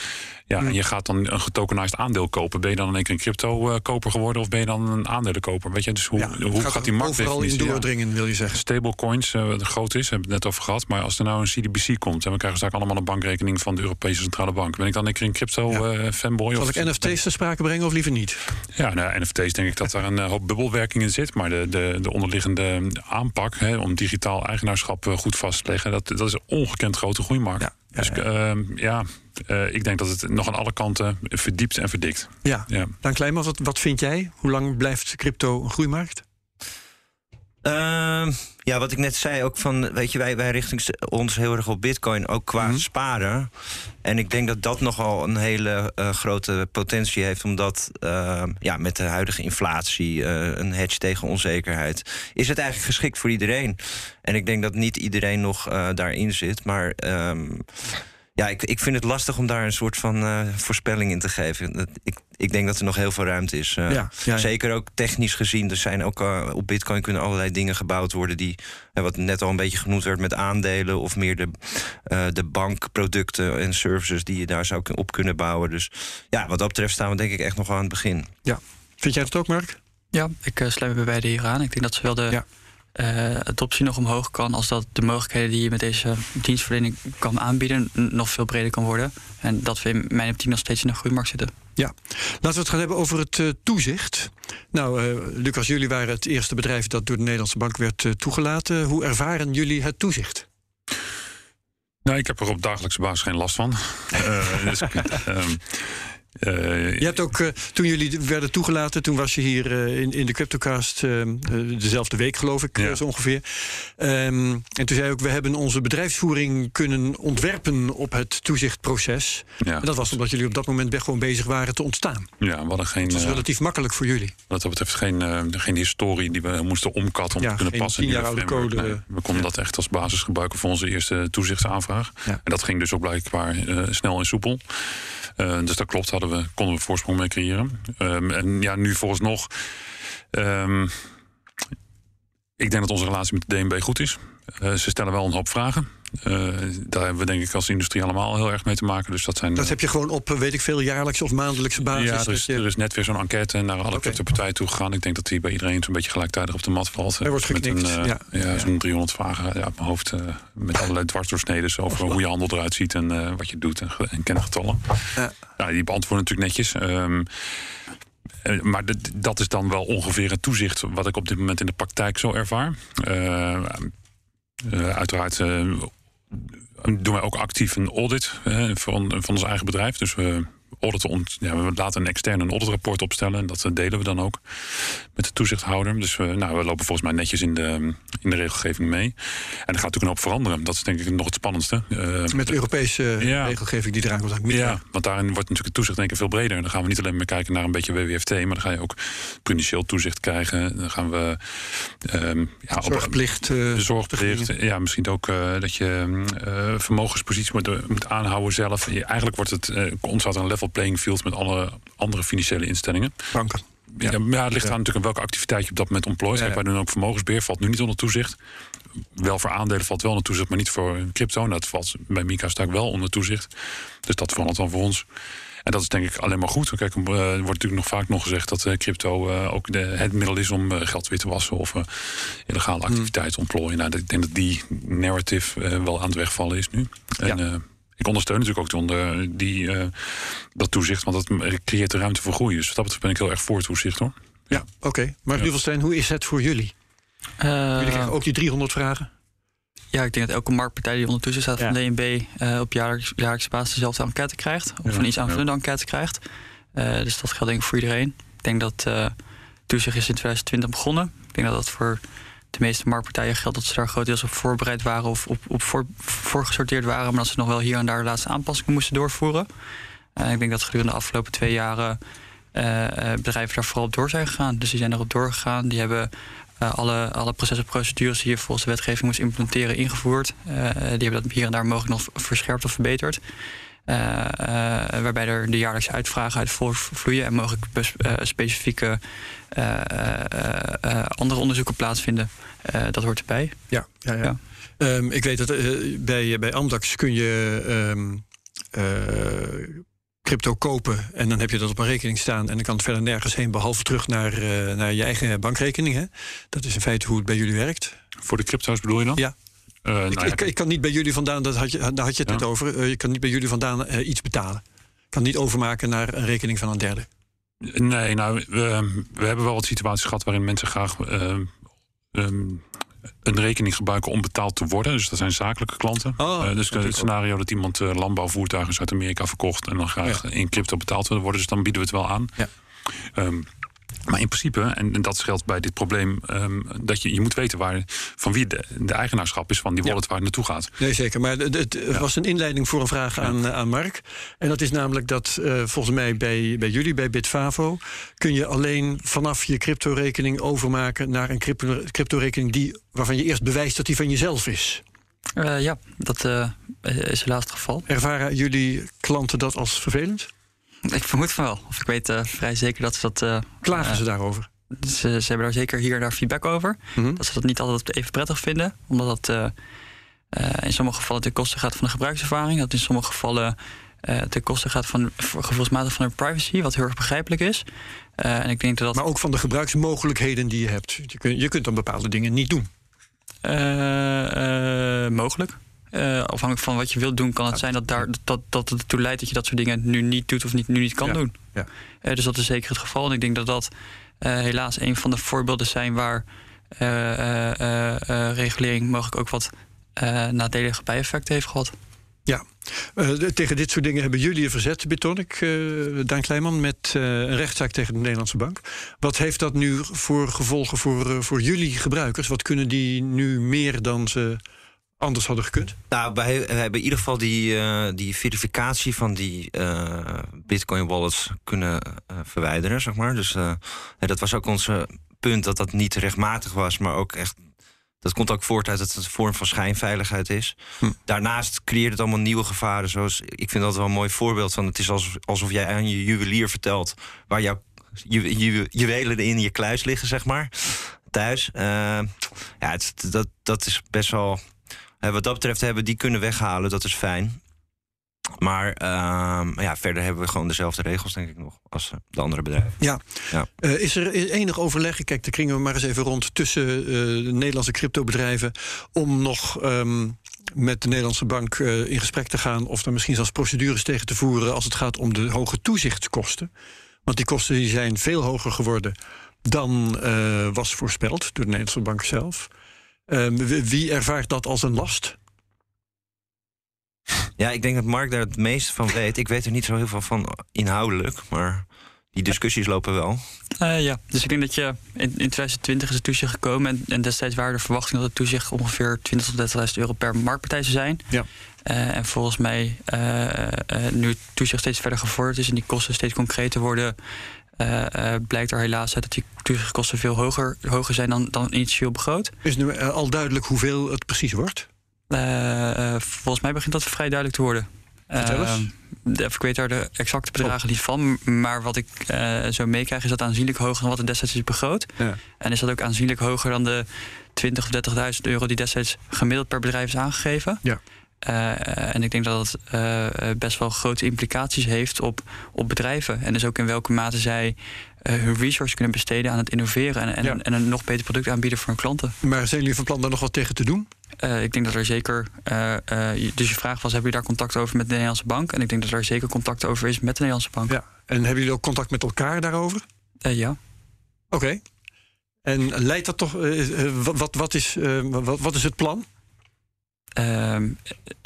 Ja, en je gaat dan een getokenized aandeel kopen. Ben je dan in één keer een crypto-koper geworden of ben je dan een aandelenkoper? Weet je, dus hoe, hoe gaat, die markt overal in doordringen, wil je zeggen? Stablecoins, uh, wat groot is, hebben we het net over gehad. Maar als er nou een CDBC komt en we krijgen straks allemaal een bankrekening van de Europese Centrale Bank, ben ik dan een keer een crypto-fanboy? Zal ik NFT's te sprake brengen of liever niet? Ja, nou, NFT's denk ik dat daar een hoop bubbelwerking in zit. Maar de, de, de onderliggende aanpak hè, om digitaal eigenaarschap goed vast te leggen, dat, dat is een ongekend grote groeimarkt. Ja. Dus uh, ja, uh, ik denk dat het nog aan alle kanten verdiept en verdikt. Ja, ja. Dan Kleimans, wat, wat vind jij? Hoe lang blijft crypto een groeimarkt? Uh, ja, wat ik net zei, ook van, weet je, wij, wij richten ons heel erg op bitcoin, ook qua mm sparen. En ik denk dat dat nogal een hele uh, grote potentie heeft, omdat uh, ja, met de huidige inflatie, uh, een hedge tegen onzekerheid, is het eigenlijk geschikt voor iedereen. En ik denk dat niet iedereen nog daarin zit, maar. Um, ja, ik, ik vind het lastig om daar een soort van uh, voorspelling in te geven. Ik, ik denk dat er nog heel veel ruimte is. Uh, ja, ja, Zeker ook technisch gezien. Er zijn ook uh, op Bitcoin kunnen allerlei dingen gebouwd worden die, wat net al een beetje genoemd werd met aandelen of meer de, de bankproducten en services die je daar zou op kunnen bouwen. Dus ja, wat dat betreft staan we denk ik echt nog aan het begin. Ja. Vind jij het ook, Mark? Ja, ik sluit me bij beide hier aan. Ik denk dat ze wel de. Ja adoptie nog omhoog kan, als dat de mogelijkheden die je met deze dienstverlening kan aanbieden nog veel breder kan worden. En dat we in mijn optiek nog steeds in een groeimarkt zitten. Ja, laten we het gaan hebben over het uh, toezicht. Nou, uh, Lucas, jullie waren het eerste bedrijf dat door de Nederlandse bank werd toegelaten. Hoe ervaren jullie het toezicht? Nou, ik heb er op dagelijkse basis geen last van. dus, um, Uh, je hebt ook, uh, toen jullie werden toegelaten, toen was je hier uh, in, in de Cryptocast dezelfde week, geloof ik, ja. zo ongeveer. Um, en toen zei je ook, we hebben onze bedrijfsvoering kunnen ontwerpen op het toezichtproces. Ja. En dat was omdat jullie op dat moment gewoon bezig waren te ontstaan. Ja, we hadden geen. Het was relatief makkelijk voor jullie. Wat dat betreft geen, geen historie die we moesten omkatten om ja, te kunnen passen. Tien jaar oude code. Nee, we konden dat echt als basis gebruiken voor onze eerste toezichtsaanvraag. En dat ging dus ook blijkbaar snel en soepel. Uh, dus dat klopt, hadden we, konden we voorsprong mee creëren. Um, en ja, nu vooralsnog. Um, ik denk dat onze relatie met de DNB goed is. Uh, ze stellen wel een hoop vragen. Uh, daar hebben we denk ik als industrie allemaal heel erg mee te maken. Dus dat zijn, dat heb je gewoon op, weet ik veel, jaarlijkse of maandelijkse basis? Ja, er is, er is net weer zo'n enquête naar alle okay. partijen toe gegaan. Ik denk dat die bij iedereen zo'n beetje gelijktijdig op de mat valt. Er wordt geknikt, met een, ja. ja, zo'n 300 vragen ja, op mijn hoofd. Met allerlei dwarsdoorsneden over hoe je handel eruit ziet en wat je doet en, en kengetallen. Ja. die beantwoorden natuurlijk netjes. Um, maar dat is dan wel ongeveer het toezicht wat ik op dit moment in de praktijk zo ervaar. Uh, uh, uiteraard uh, doen wij ook actief een audit van, van ons eigen bedrijf. Dus we auditen ja, we laten een externe auditrapport opstellen. En dat delen we dan ook met de toezichthouder. Dus we, nou, we lopen volgens mij netjes in de, in de regelgeving mee. En er gaat natuurlijk een hoop veranderen. Dat is denk ik nog het spannendste. Uh, met de Europese ja, regelgeving die eraan komt. Ja, want daarin wordt natuurlijk het toezicht denk ik veel breder. Dan gaan we niet alleen maar kijken naar een beetje WWFT, maar dan ga je ook prudentieel toezicht krijgen. Dan gaan we um, ja, zorgplicht, uh, zorgplicht. Ja, misschien ook dat je vermogenspositie moet, moet aanhouden zelf. Eigenlijk wordt het ontstaat een level playing field met alle andere financiële instellingen. Banken. Ja, ja, het ligt aan natuurlijk welke activiteit je op dat moment ontplooit. Ja, Wij doen ook vermogensbeheer, valt nu niet onder toezicht. Wel voor aandelen valt wel onder toezicht, maar niet voor crypto. dat valt bij Mika staak wel onder toezicht. Dus dat verandert dan voor ons. En dat is denk ik alleen maar goed. Kijk, er wordt natuurlijk nog vaak nog gezegd dat crypto ook de, het middel is om geld wit te wassen of illegale activiteiten hmm. ontplooien. Nou, ik denk dat die narrative wel aan het wegvallen is nu. En, ik ondersteun natuurlijk ook onder die, uh, dat toezicht, want dat creëert de ruimte voor groei. Dus dat betreft ben ik heel erg voor het toezicht hoor. Ja, oké. Okay. Maar ja. hoe is het voor jullie? Uh, jullie krijgen ook die 300 vragen? Ja, ik denk dat elke marktpartij die onder toezicht staat ja. van DNB uh, op jaarlijks, jaarlijkse basis dezelfde enquête krijgt. Of ja. een iets aanvullende enquête krijgt. Uh, dus dat geldt denk ik voor iedereen. Ik denk dat toezicht is in 2020 begonnen. Ik denk dat dat voor de meeste marktpartijen geldt dat ze daar grotendeels op voorbereid waren of op, op voor, voorgesorteerd waren, maar dat ze nog wel hier en daar laatste aanpassingen moesten doorvoeren. Uh, ik denk dat gedurende de afgelopen twee jaren uh, bedrijven daar vooral op door zijn gegaan. Dus die zijn erop doorgegaan. Die hebben alle, alle processen en procedures die je volgens de wetgeving moest implementeren ingevoerd. die hebben dat hier en daar mogelijk nog verscherpt of verbeterd. waarbij er de jaarlijkse uitvragen uit voortvloeien en mogelijk specifieke andere onderzoeken plaatsvinden. dat hoort erbij. Ja, ja, ja. Ehm, ik weet dat bij, bij Amdax kun je ehm, crypto kopen en dan heb je dat op een rekening staan en dan kan het verder nergens heen behalve terug naar, uh, naar je eigen bankrekening. Hè? Dat is in feite hoe het bij jullie werkt. Voor de crypto's bedoel je dan? Ja. Uh, nou ik, ik, ik, kan niet bij jullie vandaan, dat had je, daar had je het net over, uh, je kan niet bij jullie vandaan iets betalen. Ik kan niet overmaken naar een rekening van een derde. Nee, nou, we, we hebben wel wat situaties gehad waarin mensen graag um, een rekening gebruiken om betaald te worden. Dus dat zijn zakelijke klanten. Oh, uh, dus het scenario dat iemand uh, landbouwvoertuigen uit Amerika verkocht en dan graag in crypto betaald wil worden. Dus dan bieden we het wel aan. Ja. Um, maar in principe, en, en dat scheelt bij dit probleem, um, dat je, je moet weten waar, van wie de, de eigenaarschap is van die wallet waar het naartoe gaat. Nee, zeker. Maar het, het was een inleiding voor een vraag aan, eh, aan Mark. En dat is namelijk dat uh, volgens mij bij, bij jullie, bij Bitfavo, kun je alleen vanaf je crypto-rekening overmaken naar een crypto-rekening die, waarvan je eerst bewijst dat die van jezelf is. Uh, ja, dat is helaas het geval. Ervaren jullie klanten dat als vervelend? Ik vermoed van wel. Of ik weet uh, vrij zeker dat ze dat. Uh, Klagen ze daarover? Ze, ze, hebben daar zeker hier daar feedback over. Mm -hmm. Dat ze dat niet altijd even prettig vinden. Omdat dat in sommige gevallen ten koste gaat van de gebruikservaring. Dat in sommige gevallen ten koste gaat van gevoelsmatig van de privacy. Wat heel erg begrijpelijk is. en ik denk dat, maar ook van de gebruiksmogelijkheden die je hebt. Je, kun, je kunt dan bepaalde dingen niet doen. mogelijk. Uh, afhankelijk van wat je wilt doen, kan het zijn dat, daar, dat, dat het ertoe leidt dat je dat soort dingen nu niet doet of niet, nu niet kan doen. Ja. Uh, dus dat is zeker het geval. En ik denk dat dat uh, helaas een van de voorbeelden zijn waar regulering mogelijk ook wat nadelige bijeffecten heeft gehad. Ja, tegen dit soort dingen hebben jullie een verzet, beton ik, Daan Kleijman, met een rechtszaak tegen de Nederlandse Bank. Wat heeft dat nu voor gevolgen voor, voor jullie gebruikers? Wat kunnen die nu meer dan ze anders hadden gekund? Nou, wij, hebben in ieder geval die, uh, die verificatie van die uh, Bitcoin wallets kunnen uh, verwijderen, zeg maar. Dus dat was ook ons punt dat dat niet rechtmatig was, maar ook echt. Dat komt ook voort uit dat het een vorm van schijnveiligheid is. Hm. Daarnaast creëert het allemaal nieuwe gevaren. Zoals ik vind dat wel een mooi voorbeeld van. Het is alsof, alsof jij aan je juwelier vertelt waar jouw ju, ju, juwelen in je kluis liggen, zeg maar. Thuis. ja, het, dat, dat is best wel uh, wat dat betreft hebben we die kunnen weghalen, dat is fijn. Maar uh, ja, verder hebben we gewoon dezelfde regels, denk ik nog, als eh, de andere bedrijven. Ja. ja. Uh, is er enig overleg, kijk, daar kringen we maar eens even rond, tussen uh, de Nederlandse cryptobedrijven om nog um, met de Nederlandse bank in gesprek te gaan of er misschien zelfs procedures tegen te voeren als het gaat om de hoge toezichtskosten? Want die kosten die zijn veel hoger geworden dan was voorspeld door de Nederlandse bank zelf. Um, wie ervaart dat als een last? Ja, ik denk dat Mark daar het meest van weet. Ik weet er niet zo heel veel van inhoudelijk, maar die discussies lopen wel. Uh, ja, dus ik denk dat je in, in 2020 is het toezicht gekomen en, en, destijds waren de verwachtingen dat het toezicht ongeveer 20 tot 30.000 euro per marktpartij zou zijn. Ja. Uh, en volgens mij, uh, nu het toezicht steeds verder gevorderd is en die kosten steeds concreter worden, uh, uh, blijkt er helaas uit dat die toezichtkosten veel hoger, hoger zijn dan, dan initieel begroot. Is nu uh, al duidelijk hoeveel het precies wordt? volgens mij begint dat vrij duidelijk te worden. Vertel eens. ik weet daar de exacte bedragen oh. niet van. Maar wat ik zo meekrijg is dat aanzienlijk hoger dan wat er destijds is begroot. Ja. En is dat ook aanzienlijk hoger dan de 20.000 of 30.000 euro die destijds gemiddeld per bedrijf is aangegeven. Ja. Uh, en ik denk dat het uh, best wel grote implicaties heeft op, op bedrijven. En dus ook in welke mate zij uh, hun resources kunnen besteden aan het innoveren en, en, ja. en, een nog beter product aanbieden voor hun klanten. Maar zijn jullie van plan daar nog wat tegen te doen? ik denk dat er zeker. dus je vraag was: hebben jullie daar contact over met de Nederlandse bank? En ik denk dat er zeker contact over is met de Nederlandse bank. Ja. En hebben jullie ook contact met elkaar daarover? ja. Oké. Okay. En leidt dat toch. wat, wat, is, wat, wat is het plan? Uh,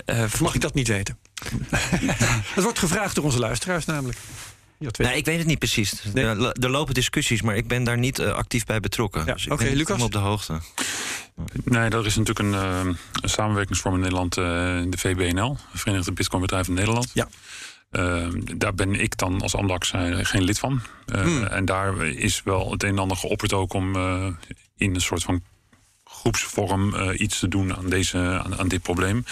uh, Mag ik dat niet weten? Het wordt gevraagd door onze luisteraars namelijk. Nee, ik weet het niet precies. Nee. Er, lopen discussies, maar ik ben daar niet uh, actief bij betrokken. Ja. Dus Oké, okay, Lucas? op de hoogte. Nee, dat is natuurlijk een, uh, een samenwerkingsvorm in Nederland, uh, de VBNL, Verenigde Bitcoinbedrijven Nederland. Ja. Ehm, daar ben ik dan als Amdax geen lid van. Hmm. En daar is wel het een en ander geopperd ook om in een soort van groepsvorm uh, iets te doen aan, deze, aan, aan, dit probleem.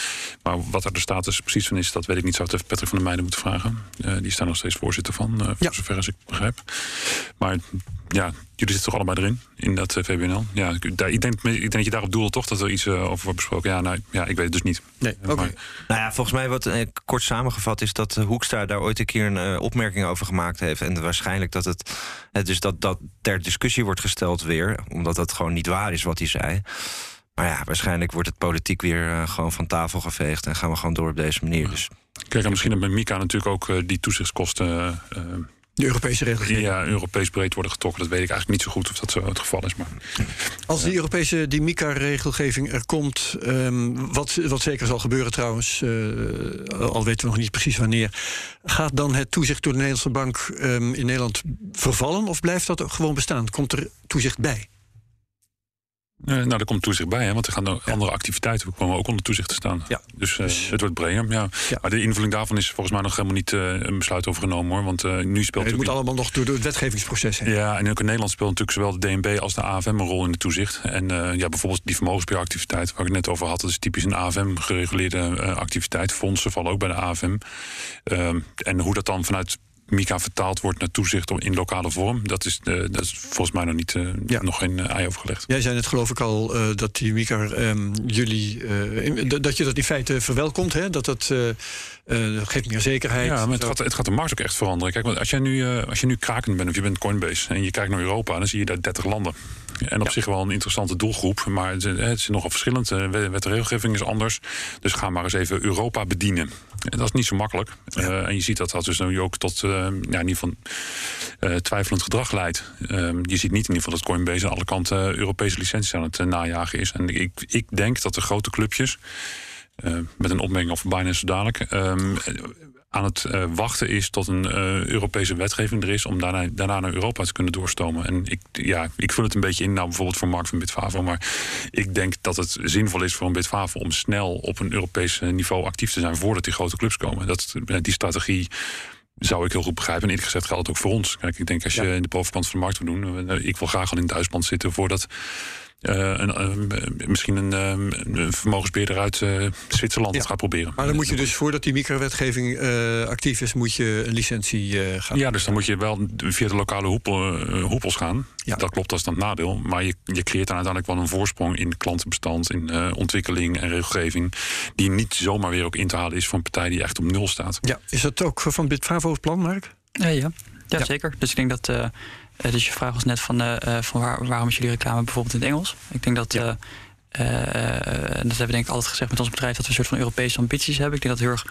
Maar wat er de status precies van is, dat weet ik niet. Zou het even Patrick van der Meijden moeten vragen. Uh, die staan nog steeds voorzitter van, uh, voor ja. zover als ik begrijp. Maar ja, jullie zitten toch allebei erin, in dat VBNL? Ja, ik, daar, ik, denk, ik denk dat je daarop doelt toch, dat er iets over wordt besproken. Ja, nou, ja, ik weet het dus niet. Nee, oké. Okay. Nou ja, volgens mij wat kort samengevat is dat Hoekstra daar ooit een keer een opmerking over gemaakt heeft. En waarschijnlijk dat het, dus dat, dat ter discussie wordt gesteld weer, omdat dat gewoon niet waar is wat hij zei. Maar ja, waarschijnlijk wordt het politiek weer uh, gewoon van tafel geveegd en gaan we gewoon door op deze manier. Dus. Kijk, en misschien dat met Mika natuurlijk ook uh, die toezichtskosten. Uh, de Europese regelgeving. Ja, Europees breed worden getrokken. Dat weet ik eigenlijk niet zo goed of dat zo het geval is. Maar, Als die Europese die MICA-regelgeving er komt, um, wat, wat zeker zal gebeuren trouwens, uh, al weten we nog niet precies wanneer, gaat dan het toezicht door de Nederlandse bank um, in Nederland vervallen of blijft dat gewoon bestaan? Komt er toezicht bij? Uh, nou, er komt toezicht bij, hè, want er gaan ja. andere activiteiten komen ook onder toezicht te staan. Ja. Dus, uh, dus het wordt breder. Ja. ja. Maar de invulling daarvan is volgens mij nog helemaal niet uh, een besluit over genomen hoor. Want nu speelt. Het moet allemaal nog door, door het wetgevingsproces heen. Ja, en ook in Nederland speelt natuurlijk zowel de DNB als de AFM een rol in het toezicht. En ja, bijvoorbeeld die vermogensbeheeractiviteit waar ik het net over had, dat is typisch een AFM gereguleerde activiteit. Fondsen vallen ook bij de AFM. Ehm, en hoe dat dan vanuit Mika vertaald wordt naar toezicht in lokale vorm. Dat is, uh, dat is volgens mij nog, niet, uh, ja. nog geen ei overgelegd. Jij zei net geloof ik al dat die Mika um, jullie dat je dat in feite verwelkomt. Hè? Dat dat geeft meer zekerheid. Ja, maar het gaat, het gaat, de markt ook echt veranderen. Kijk, als jij nu, als je nu krakend bent of je bent Coinbase en je kijkt naar Europa, dan zie je daar 30 landen. En op ja. zich wel een interessante doelgroep. Maar het, het is nogal verschillend. De wet en regelgeving is anders. Dus ga maar eens even Europa bedienen. En dat is niet zo makkelijk. Ja. Uh, en je ziet dat dat dus nu ook tot uh, ja, in ieder geval uh, twijfelend gedrag leidt. je ziet niet in ieder geval dat Coinbase aan alle kanten Europese licenties aan het najagen is. En ik, ik denk dat de grote clubjes. met een opmerking over Binance dadelijk aan het uh, wachten is tot een uh, Europese wetgeving er is om daarna, daarna naar Europa te kunnen doorstomen. En ik, ja, ik vul het een beetje in, nou bijvoorbeeld voor Mark van Bitfavo, maar ik denk dat het zinvol is voor een Bitfavo om snel op een Europees niveau actief te zijn voordat die grote clubs komen. Dat, die strategie zou ik heel goed begrijpen. En eerlijk gezegd geldt het ook voor ons. Kijk, ik denk als je ja. in de bovenkant van de markt wil doen, ik wil graag al in Duitsland zitten voordat uh, een, uh, misschien een, een vermogensbeheerder uit uh, Zwitserland ja. gaat proberen. Maar dan moet je dus voordat die microwetgeving actief is, moet je een licentie gaan. Ja, dus dan moet je wel via de lokale hoepel, hoepels gaan. Ja. Dat klopt, dat is dan het nadeel. Maar je, je creëert dan uiteindelijk wel een voorsprong in klantenbestand, in ontwikkeling en regelgeving, die niet zomaar weer ook in te halen is voor een partij die echt op nul staat. Ja, is dat ook van Bitfavo's plan, Mark? Ja, ja. Ja, ja, zeker. Dus ik denk dat. Uh, dus je vraag was net van, uh, van waar, waarom is jullie reclame bijvoorbeeld in het Engels? Ik denk dat. Ja. Uh, dat hebben we denk ik altijd gezegd met ons bedrijf dat we een soort van Europese ambities hebben. Ik denk dat heel erg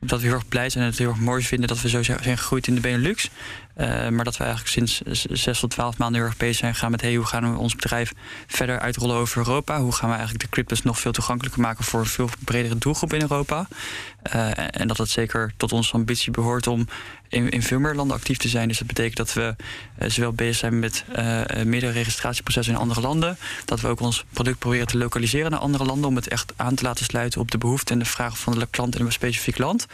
dat we heel erg blij zijn en het heel erg mooi vinden dat we zo zijn gegroeid in de Benelux. Uh, maar dat we eigenlijk sinds zes tot twaalf maanden heel erg bezig zijn gegaan met hey, hoe gaan we ons bedrijf verder uitrollen over Europa? Hoe gaan we eigenlijk de cryptos nog veel toegankelijker maken voor een veel bredere doelgroep in Europa? Uh, en dat het zeker tot onze ambitie behoort om in, in veel meer landen actief te zijn. Dus dat betekent dat we uh, zowel bezig zijn met meerdere registratieprocessen in andere landen, dat we ook ons product proberen te lokaliseren naar andere landen om het echt aan te laten sluiten op de behoeften en de vragen van de klant in een specifiek land.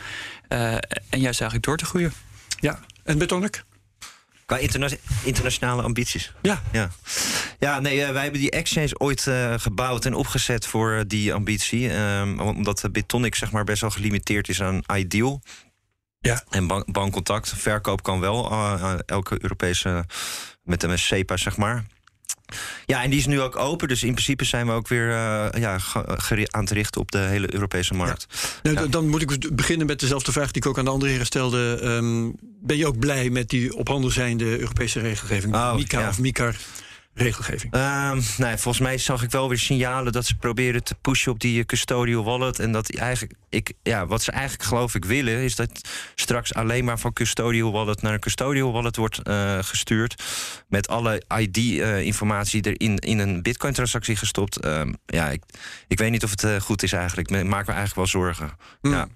en juist eigenlijk door te groeien. Ja, en Betonic? Qua interna internationale ambities. Ja. Ja, ja nee, uh, wij hebben die exchange ooit uh, gebouwd en opgezet voor uh, die ambitie. Um, omdat Bitonic zeg maar best wel gelimiteerd is aan Ideal. Ja. En ban bankcontact. Verkoop kan wel elke Europese met een SEPA, zeg maar. Ja, en die is nu ook open. Dus in principe zijn we ook weer uh, ja, aan te richten op de hele Europese markt. Ja. Nou, dan moet ik beginnen met dezelfde vraag die ik ook aan de andere heren stelde. Um, ben je ook blij met die op handen zijnde Europese regelgeving? Oh, MICA ja. of MICAR? Regelgeving? Um, nou, volgens mij zag ik wel weer signalen dat ze proberen te pushen op die custodial wallet. En dat eigenlijk, ik, ja, wat ze eigenlijk geloof ik willen, is dat straks alleen maar van custodial wallet naar een custodial wallet wordt uh, gestuurd. Met alle ID-informatie uh, erin in een Bitcoin-transactie gestopt. Um, ja, ik, ik weet niet of het uh, goed is eigenlijk. Ik maak me eigenlijk wel zorgen. Mm. Ja.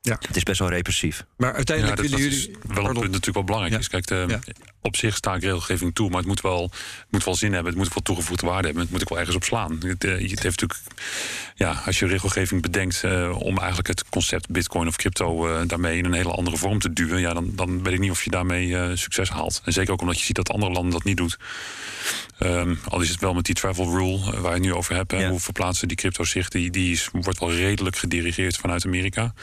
Ja. Het is best wel repressief. Maar uiteindelijk ja, willen jullie. wel een punt natuurlijk wel belangrijk ja. is. Kijk, de, ja. Op zich sta ik regelgeving toe, maar het moet, wel, het moet wel zin hebben. Het moet wel toegevoegde waarde hebben. Het moet ook wel ergens op slaan. Het, uh, het heeft natuurlijk, ja, als je regelgeving bedenkt uh, om eigenlijk het concept Bitcoin of crypto uh, daarmee in een hele andere vorm te duwen, ja, dan, dan weet ik niet of je daarmee succes haalt. En zeker ook omdat je ziet dat andere landen dat niet doen. Ehm, al is het wel met die travel rule eh, waar je het nu over hebt. Ja. Hoe verplaatsen die crypto zich? Die, die is, wordt wel redelijk gedirigeerd vanuit Amerika.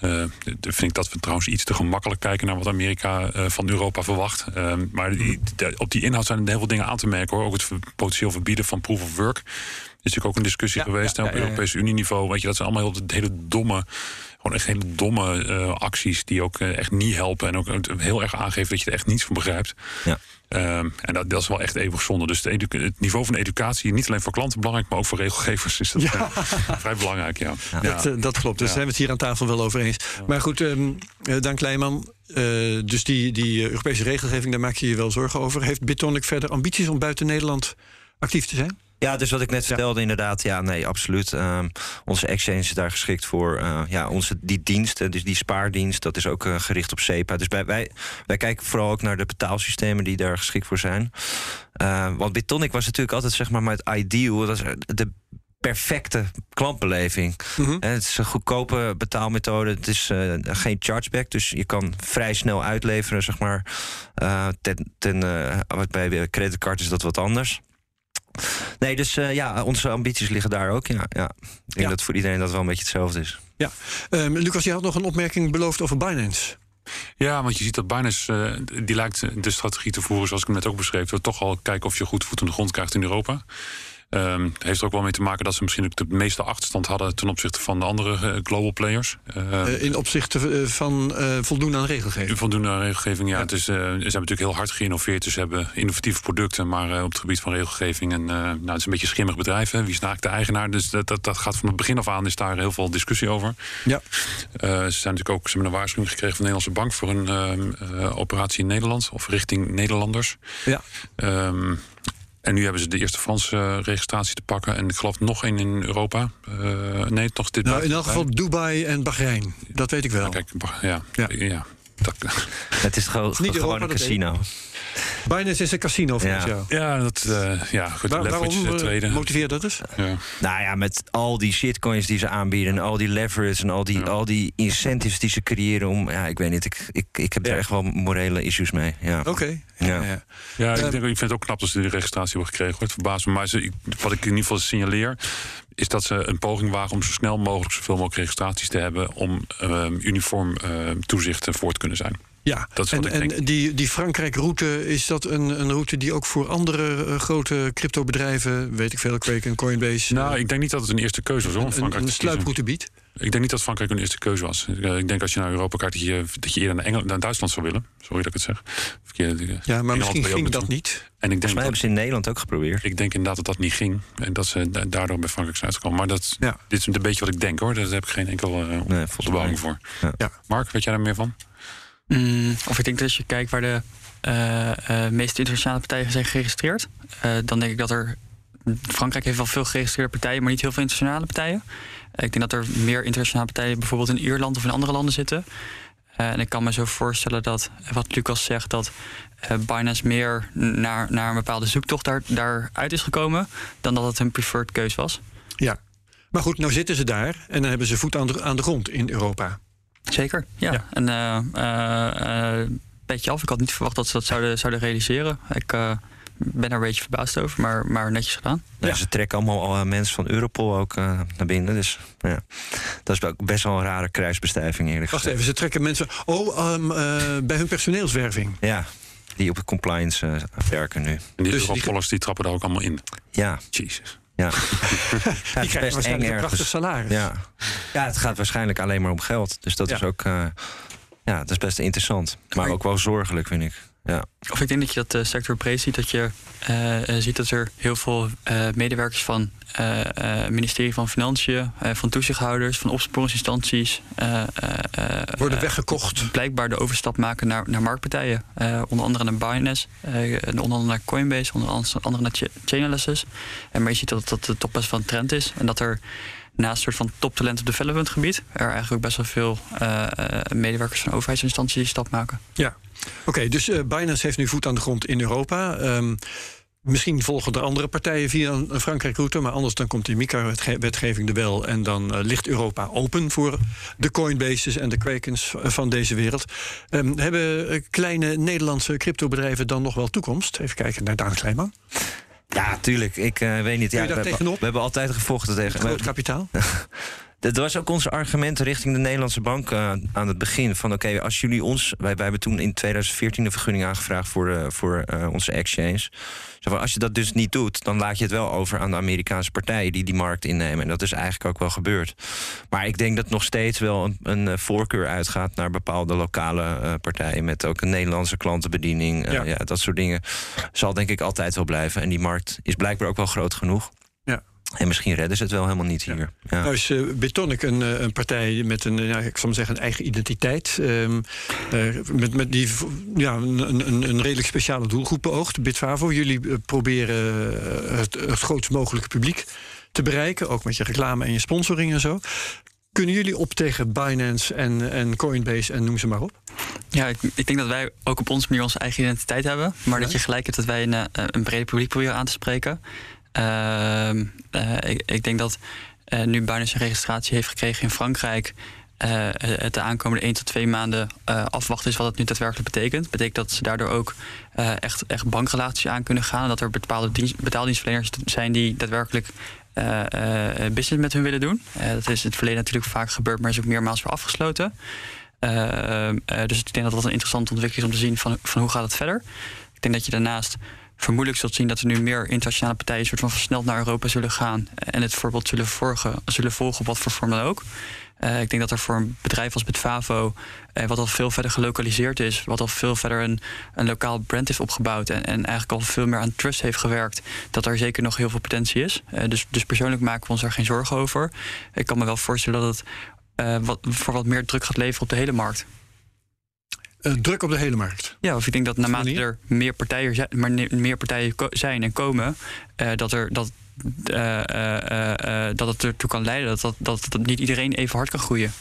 Eh, vind ik dat we trouwens iets te gemakkelijk kijken naar wat Amerika eh, van Europa verwacht. Ehm, maar die- de- op die inhoud zijn er heel veel dingen aan te merken hoor. Ook het potentieel verbieden van proof of work. Is natuurlijk ook een discussie Ja, geweest ja, hè, ja, op. Europese Unie-niveau. Weet je, dat zijn allemaal heel, hele domme, gewoon echt hele domme eh, acties die ook eh, echt niet helpen. En ook eh, heel erg aangeven dat je er echt niets van begrijpt. Ja. Ehm, en dat, dat is wel echt eeuwig zonde. Dus het niveau van educatie, niet alleen voor klanten belangrijk, maar ook voor regelgevers is dat vrij belangrijk. Ja. Ja. Dat, dat klopt. Dus Ja. zijn we het hier aan tafel wel over eens. Maar goed, ehm eh, Dan Kleijman. eh, dus die, die Europese regelgeving, daar maak je je wel zorgen over. Heeft Bitonic verder ambities om buiten Nederland actief te zijn? Ja, dus wat ik net vertelde, inderdaad. Ja, nee, absoluut. Ehm, onze exchange is daar geschikt voor. Eh, ja, onze, die dienst, eh, dus die spaardienst, dat is ook eh, gericht op SEPA. Dus wij, wij, wij kijken vooral ook naar de betaalsystemen die daar geschikt voor zijn. Eh, want Bitonic was natuurlijk altijd, zeg maar, met Ideal, dat is de perfecte klantbeleving. Mhm. Het is een goedkope betaalmethode. Het is eh, geen chargeback. Dus je kan vrij snel uitleveren, zeg maar. Ten, ten, bij creditcard is dat wat anders. Nee, dus eh, ja, onze ambities liggen daar ook. Ja, ja. Ik denk Ja. dat voor iedereen dat wel een beetje hetzelfde is. Ja. Ehm, Lucas, je had nog een opmerking beloofd over Binance. Ja, want je ziet dat Binance, eh, die lijkt de strategie te voeren, zoals ik hem net ook beschreef, door toch al kijken of je goed voet aan de grond krijgt in Europa. Ehm, het heeft er ook wel mee te maken dat ze misschien ook de meeste achterstand hadden ten opzichte van de andere eh, global players. Ehm, Eh, in opzichte eh, van eh, voldoen aan regelgeving. Voldoende aan regelgeving, ja. Ja. Het is, ze hebben natuurlijk heel hard geïnnoveerd. Dus ze hebben innovatieve producten, maar op het gebied van regelgeving. En, nou, het is een beetje een schimmig bedrijf. Hè. Wie is eigenlijk de eigenaar? Dus dat, dat, dat gaat van het begin af aan, is daar heel veel discussie over. Ja. Ze zijn natuurlijk ook ze hebben een waarschuwing gekregen van de Nederlandse Bank voor een ehm, eh, operatie in Nederland of richting Nederlanders. Ja. En nu hebben ze de eerste Franse eh, registratie te pakken. En ik geloof nog één in Europa. Eh, nee, toch dit Nou, in elk geval Dubai en Bahrein. Dat weet ik wel. Ja, kijk, ja, Ja. ja. dat, Het is gewoon, Niet gewoon Europa, een dat casino. Binance is een casino volgens Ja. jou. Ja, dat, eh ja, goed. Waar- leverage is waarom het eh, tweede. motiveer dat eens? ja. Nou ja, met al die shitcoins die ze aanbieden... en al die leverage en al die, Ja. al die incentives die ze creëren... om, ja, ik weet niet, ik, ik, ik heb Ja. er echt wel morele issues mee. Ja. Oké. Ja. Ja. Ja, ik, denk, ik vind het ook knap dat ze die registratie hebben gekregen. hoor. Het verbaast me. Maar ze, wat ik in ieder geval signaleer... is dat ze een poging wagen om zo snel mogelijk... zoveel mogelijk registraties te hebben... om ehm, uniform ehm, toezicht eh, voor te kunnen zijn. Ja, Dat is en, wat ik en denk. die, die Frankrijk-route, is dat een, een route die ook voor andere eh, grote cryptobedrijven, weet ik veel, Kraken, Coinbase, Nou, eh, ik denk niet dat het een eerste keuze was hoor, om Frankrijk een sluiproute biedt? Ik denk niet dat Frankrijk een eerste keuze was. Ik, eh, ik denk als je naar Europa kijkt... dat je, dat je eerder naar, Engeland, naar Duitsland zou willen. Sorry dat ik het zeg. Verkeerde, Ja, maar Engeland misschien ging dat niet. En ik Volgens denk, mij dat, hebben ze in Nederland ook geprobeerd. ik denk inderdaad dat dat niet ging. En dat ze da- daardoor bij Frankrijk zijn uitgekomen. Maar dat, Ja. dit is een beetje wat ik denk hoor. Daar heb ik geen enkel uh, Nee, volgens mij. voor. Ja. Ja. Mark, weet jij daar meer van? Mm, of ik denk dat als je kijkt waar de eh, eh, meeste internationale partijen zijn geregistreerd, eh, dan denk ik dat er. Frankrijk heeft wel veel geregistreerde partijen, maar niet heel veel internationale partijen. Ik denk dat er meer internationale partijen bijvoorbeeld in Ierland of in andere landen zitten. En ik kan me zo voorstellen dat, wat Lucas zegt, dat eh, Binance meer naar, naar een bepaalde zoektocht daar, daaruit is gekomen, dan dat het een preferred keus was. Ja. Maar goed, nou zitten ze daar en dan hebben ze voet aan de, aan de grond in Europa. Zeker, ja. Ja. En eh eh, eh, af. Ik had niet verwacht dat ze dat zouden, zouden realiseren. Ik eh, ben er een beetje verbaasd over, maar, maar netjes gedaan. Ja. Ze trekken allemaal al, mensen van Europol ook eh, naar binnen. Dus ja. dat is ook best wel een rare kruisbestuiving eerlijk Wacht gezegd. even, ze trekken mensen. Oh, ehm, eh, bij hun personeelswerving. Ja, die op de compliance werken nu. En die Dus die- Europollers die trappen daar ook allemaal in. Ja, Jezus. ja. ja Die krijgen waarschijnlijk een prachtig salaris. Ja. Ja, het gaat waarschijnlijk alleen maar om geld. Dus dat Ja. is ook... eh, ja, dat is best interessant. Maar Maar- ook wel zorgelijk, vind ik. Ja. Of ik denk dat je dat de sector breed ziet. Dat je eh, ziet dat er heel veel eh, medewerkers van eh, eh, ministerie van Financiën, eh, van toezichthouders, van opsporingsinstanties. eh, eh, eh, Worden weggekocht. blijkbaar de overstap maken naar, naar marktpartijen. Eh, onder andere naar Binance, eh, onder andere naar Coinbase, onder andere naar Ch- Chainalysis. En maar je ziet dat dat het toch best wel een trend is. En dat er naast een soort van toptalent op development gebied... er eigenlijk best wel veel eh, eh, medewerkers van overheidsinstanties die stap maken. Ja. Oké, dus eh, Binance heeft nu voet aan de grond in Europa. Ehm, misschien volgen er andere partijen via een, Frankrijk-route. Maar anders dan komt die MiCA-wetgeving er wel. En dan ligt Europa open voor de Coinbases en de Krakens van deze wereld. Ehm, hebben kleine Nederlandse cryptobedrijven dan nog wel toekomst? Even kijken naar Daan Kleinman. Ja, tuurlijk. Ik uh, weet niet. Ja, we, hebben, we hebben altijd gevochten tegen. Groot kapitaal? Dat was ook ons argument richting de Nederlandse bank uh, aan het begin. Van oké, als jullie ons. Wij, wij hebben toen in 2014 een vergunning aangevraagd voor, uh, voor uh, onze exchange. Van, als je dat dus niet doet, dan laat je het wel over aan de Amerikaanse partijen die die markt innemen. En dat is eigenlijk ook wel gebeurd. Maar ik denk dat nog steeds wel een, een voorkeur uitgaat naar bepaalde lokale partijen. Met ook een Nederlandse klantenbediening. Ja. ja, dat soort dingen. Zal denk ik altijd wel blijven. En die markt is blijkbaar ook wel groot genoeg. En misschien redden ze het wel helemaal niet hier. Ja. Nou is uh, Betonic een, eh, een, partij met een, ja, ik zal maar zeggen, een eigen identiteit. Um, uh, met, met die ja, een, een, een, redelijk speciale doelgroep beoogt. Bitfavo, jullie proberen het, het grootst mogelijke publiek te bereiken. Ook met je reclame en je sponsoring en zo. Kunnen jullie op tegen Binance en, en Coinbase en noem ze maar op? Ja, ik, ik, denk dat wij ook op onze manier onze eigen identiteit hebben. Maar ja. dat je gelijk hebt dat wij een, een breed publiek proberen aan te spreken. Uh, ik, ik, denk dat uh, nu Binance een registratie heeft gekregen in Frankrijk. Uh, het de aankomende 1 tot 2 maanden afwachten is wat het nu daadwerkelijk betekent. Betekent dat ze daardoor ook echt, echt bankrelaties aan kunnen gaan. En dat er bepaalde dienst, betaaldienstverleners zijn die daadwerkelijk business met hun willen doen. dat is in het verleden natuurlijk vaak gebeurd, maar is ook meermaals weer afgesloten. Ehm, dus ik denk dat dat een interessante ontwikkeling is om te zien van, van hoe gaat het verder. Ik denk dat je daarnaast vermoedelijk zult zien dat er nu meer internationale partijen soort van versneld naar Europa zullen gaan en het voorbeeld zullen, volgen, zullen volgen op wat voor vorm dan ook. Uh, ik denk dat er voor een bedrijf als Bitvavo, uh, wat al veel verder gelokaliseerd is, wat al veel verder een, een lokaal brand heeft opgebouwd en, en eigenlijk al veel meer aan trust heeft gewerkt, dat er zeker nog heel veel potentie is. Uh, dus, dus persoonlijk maken we ons daar geen zorgen over. Ik kan me wel voorstellen dat het voor wat meer druk gaat leveren op de hele markt. Uh, druk op de hele markt. Ja, of ik denk dat naarmate er meer partijen, zijn, maar meer partijen zijn en komen, uh, dat, er, dat, uh, dat het ertoe kan leiden dat, dat, dat, dat niet iedereen even hard kan groeien.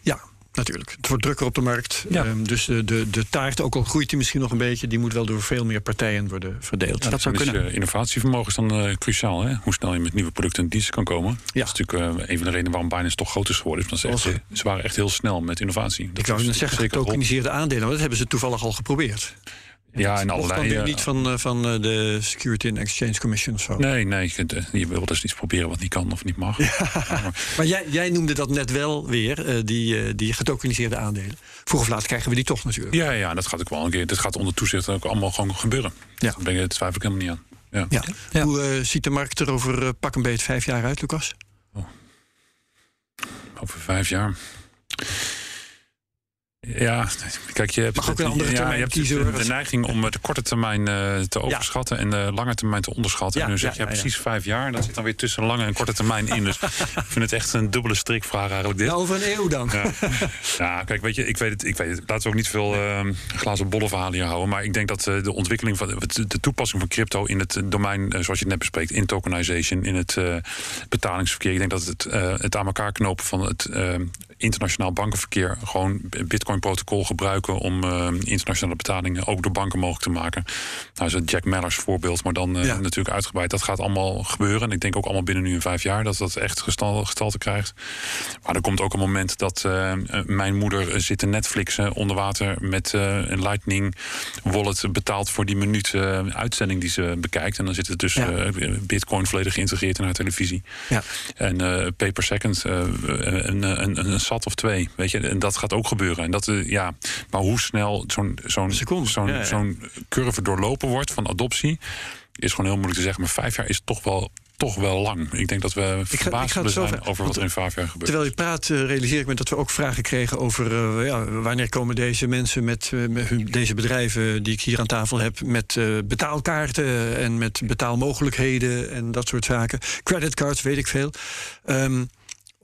Ja, natuurlijk. Het wordt drukker op de markt. Ja. Um, dus de, de, de taart, ook al groeit die misschien nog een beetje, die moet wel door veel meer partijen worden verdeeld. Ja, dat zou dus, kunnen. Uh, innovatievermogen is dan uh, cruciaal. Hè? Hoe snel je met nieuwe producten en diensten kan komen. Ja. Dat is natuurlijk uh, een van de redenen waarom Binance toch groot is geworden. Is ze, echt, ze waren echt heel snel met innovatie. Dat Ik zou zeggen, getokeniseerde aandelen, maar dat hebben ze toevallig al geprobeerd. Ja, en allerlei. Dan niet van, uh, van uh, de Security and Exchange Commission of zo. Nee, nee. Je, kunt, je wil dus iets proberen wat niet kan of niet mag. Ja. maar, maar jij, jij, noemde dat net wel weer, die, die getokeniseerde aandelen. Vroeg of laat krijgen we die toch natuurlijk. Ja, ja dat gaat ook wel een keer. Dat gaat onder toezicht ook allemaal gewoon gebeuren. Ja. Daar ben je, twijfel ik helemaal niet aan. Ja. ja. ja. Hoe ziet de markt er over pak een beet vijf jaar uit, Lucas? Oh. Over vijf jaar. Ja, kijk, je hebt, Mag ook een andere ja, je hebt kiezen, de neiging om de korte termijn uh, te overschatten ja. en de lange termijn te onderschatten. Ja, en nu zeg je precies vijf jaar. Dat zit dan weer tussen lange en korte termijn in. Dus ik vind het echt een dubbele strikvraag eigenlijk. Dit. Nou, over een eeuw dan. Ja, kijk, weet je, ik weet het. Ik weet het. Laten we ook niet veel uh, glazen bolle verhalen hier houden. Maar ik denk dat uh, de ontwikkeling van de toepassing van crypto in het domein, zoals je het net bespreekt, in tokenization, in het betalingsverkeer. Ik denk dat het, het aan elkaar knopen van het internationaal bankenverkeer gewoon Bitcoin-protocol gebruiken om uh, internationale betalingen ook door banken mogelijk te maken. Nou, is het Jack Mellers voorbeeld, maar dan uh, ja. natuurlijk uitgebreid. Dat gaat allemaal gebeuren. En ik denk ook allemaal binnen nu een vijf jaar dat dat echt gestal, gestalte krijgt. Maar er komt ook een moment dat uh, mijn moeder zit te Netflixen onder water met een Lightning wallet betaald voor die minuut uitzending die ze bekijkt. En dan zit het dus ja. Bitcoin volledig geïntegreerd in haar televisie. Ja. En pay per second, een, een, een zat of twee. Weet je, en dat gaat ook gebeuren. En dat, uh, ja, maar hoe snel zo'n zo'n zo'n ja, zo'n curve doorlopen wordt van adoptie, is gewoon heel moeilijk te zeggen. Maar vijf jaar is toch wel toch wel lang. Ik denk dat we verbaasd zullen zijn over wat er in vijf jaar gebeurt. Terwijl je praat, uh, realiseer ik me dat we ook vragen kregen over uh, ja, wanneer komen deze mensen met, uh, met, deze bedrijven die ik hier aan tafel heb, met betaalkaarten en met betaalmogelijkheden en dat soort zaken. Creditcards, weet ik veel. Um,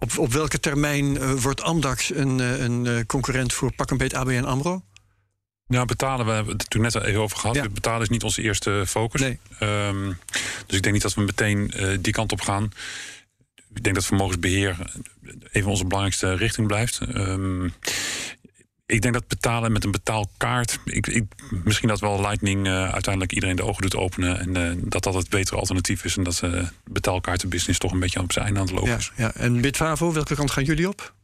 op, op welke termijn uh, wordt Amdax een, uh, een uh, concurrent voor pak een beet ABN AMRO? Nou, betalen, we hebben het toen net even over gehad. Ja. Betalen is niet onze eerste focus. Nee. Um, dus ik denk niet dat we meteen die kant op gaan. Ik denk dat vermogensbeheer even onze belangrijkste richting blijft. Um, ik denk dat betalen met een betaalkaart. Ik, ik, misschien dat wel Lightning uh, uiteindelijk iedereen de ogen doet openen. En uh, dat dat het betere alternatief is. En dat uh, betaalkaartenbusiness toch een beetje op zijn einde aan het lopen ja, is. Ja. En Bitfavo, welke kant gaan jullie op?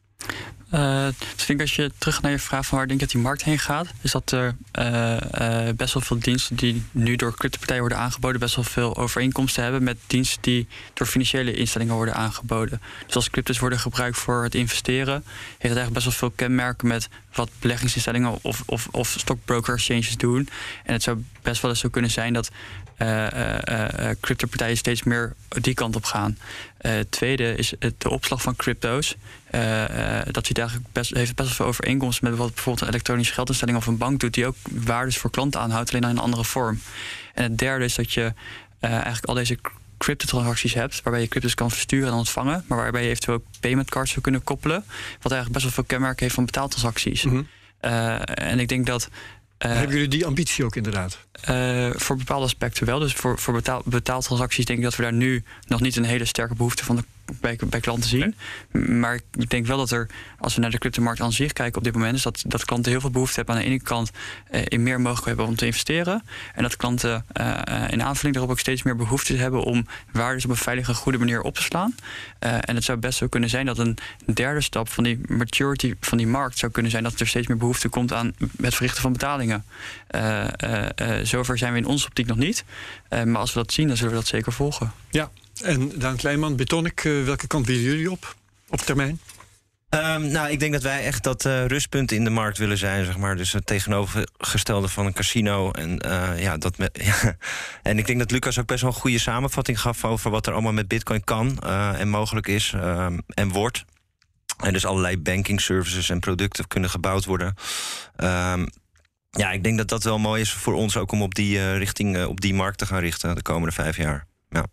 Dus ik denk als je terug naar je vraag van waar denk je dat die markt heen gaat, is dat er uh, uh, best wel veel diensten die nu door cryptopartijen worden aangeboden, best wel veel overeenkomsten hebben met diensten die door financiële instellingen worden aangeboden. Dus als cryptos worden gebruikt voor het investeren, heeft het eigenlijk best wel veel kenmerken met wat beleggingsinstellingen of, of, of stockbroker exchanges doen. En het zou best wel eens zo kunnen zijn dat cryptopartijen steeds meer die kant op gaan. tweede is de opslag van crypto's. dat ziet eigenlijk best, heeft best wel veel overeenkomsten met wat bijvoorbeeld een elektronische geldinstelling of een bank doet, die ook waardes voor klanten aanhoudt, alleen dan in een andere vorm. En het derde is dat je eigenlijk al deze cryptotransacties hebt, waarbij je cryptos kan versturen en ontvangen, maar waarbij je eventueel ook payment cards zou kunnen koppelen, wat eigenlijk best wel veel kenmerken heeft van betaaltransacties. Mm en ik denk dat uh, Hebben jullie die ambitie ook inderdaad? Uh, voor bepaalde aspecten wel. Dus voor, voor betaal, betaaltransacties denk ik dat we daar nu nog niet een hele sterke behoefte van de bij, bij klanten zien. Maar ik denk wel dat er, als we naar de cryptomarkt aan zich kijken op dit moment, is dat, dat klanten heel veel behoefte hebben aan de ene kant eh, in meer mogelijkheden om te investeren. En dat klanten eh, in aanvulling daarop ook steeds meer behoefte hebben om waardes op een veilige, goede manier op te slaan. Uh, en het zou best zo kunnen zijn dat een derde stap van die maturity van die markt zou kunnen zijn dat er steeds meer behoefte komt aan het verrichten van betalingen. Zover zijn we in onze optiek nog niet. maar als we dat zien, dan zullen we dat zeker volgen. Ja, en Daan Kleinman, Betonic, uh, welke kant willen jullie op, op termijn? Um, nou, ik denk dat wij echt dat uh, rustpunt in de markt willen zijn, zeg maar. Dus het tegenovergestelde van een casino. En, uh, ja, dat en ik denk dat Lucas ook best wel een goede samenvatting gaf over wat er allemaal met Bitcoin kan en mogelijk is um, en wordt. En dus allerlei banking services en producten kunnen gebouwd worden. Um, ja, ik denk dat dat wel mooi is voor ons ook om op die richting, op die markt te gaan richten de komende vijf jaar. Ja.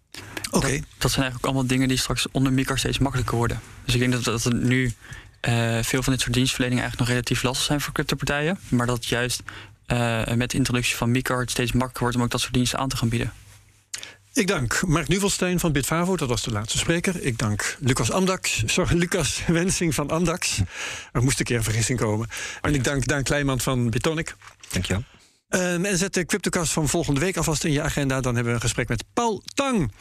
Oké. Dat, dat, zijn eigenlijk allemaal dingen die straks onder Micro steeds makkelijker worden. Dus ik denk dat, dat er nu uh, veel van dit soort dienstverleningen eigenlijk nog relatief lastig zijn voor cryptopartijen. Maar dat juist uh, met de introductie van Micro het steeds makkelijker wordt om ook dat soort diensten aan te gaan bieden. Ik dank Mark Nuvelstein van Bitfavo, dat was de laatste spreker. Ik dank Lucas Amdax, sorry, Lucas Wensing van Amdax. Er moest een keer een vergissing komen. En ik dank Daan Kleijman van Bitonic. Dank je wel. Um, en zet de CryptoCast van volgende week alvast in je agenda. Dan hebben we een gesprek met Paul Tang,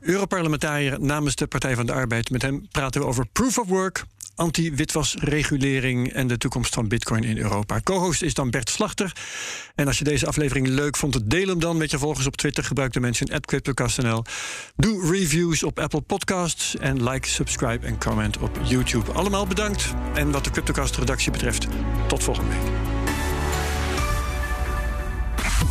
Europarlementariër namens de Partij van de Arbeid. Met hem praten we over proof of work, anti-witwasregulering en de toekomst van Bitcoin in Europa. Co-host is dan Bert Slachter. En als je deze aflevering leuk vond, deel hem dan met je volgers op Twitter. Gebruik de mensen CryptoCast.nl. Doe reviews op Apple Podcasts en like, subscribe en comment op YouTube. Allemaal bedankt. En wat de CryptoCast-redactie betreft, tot volgende week.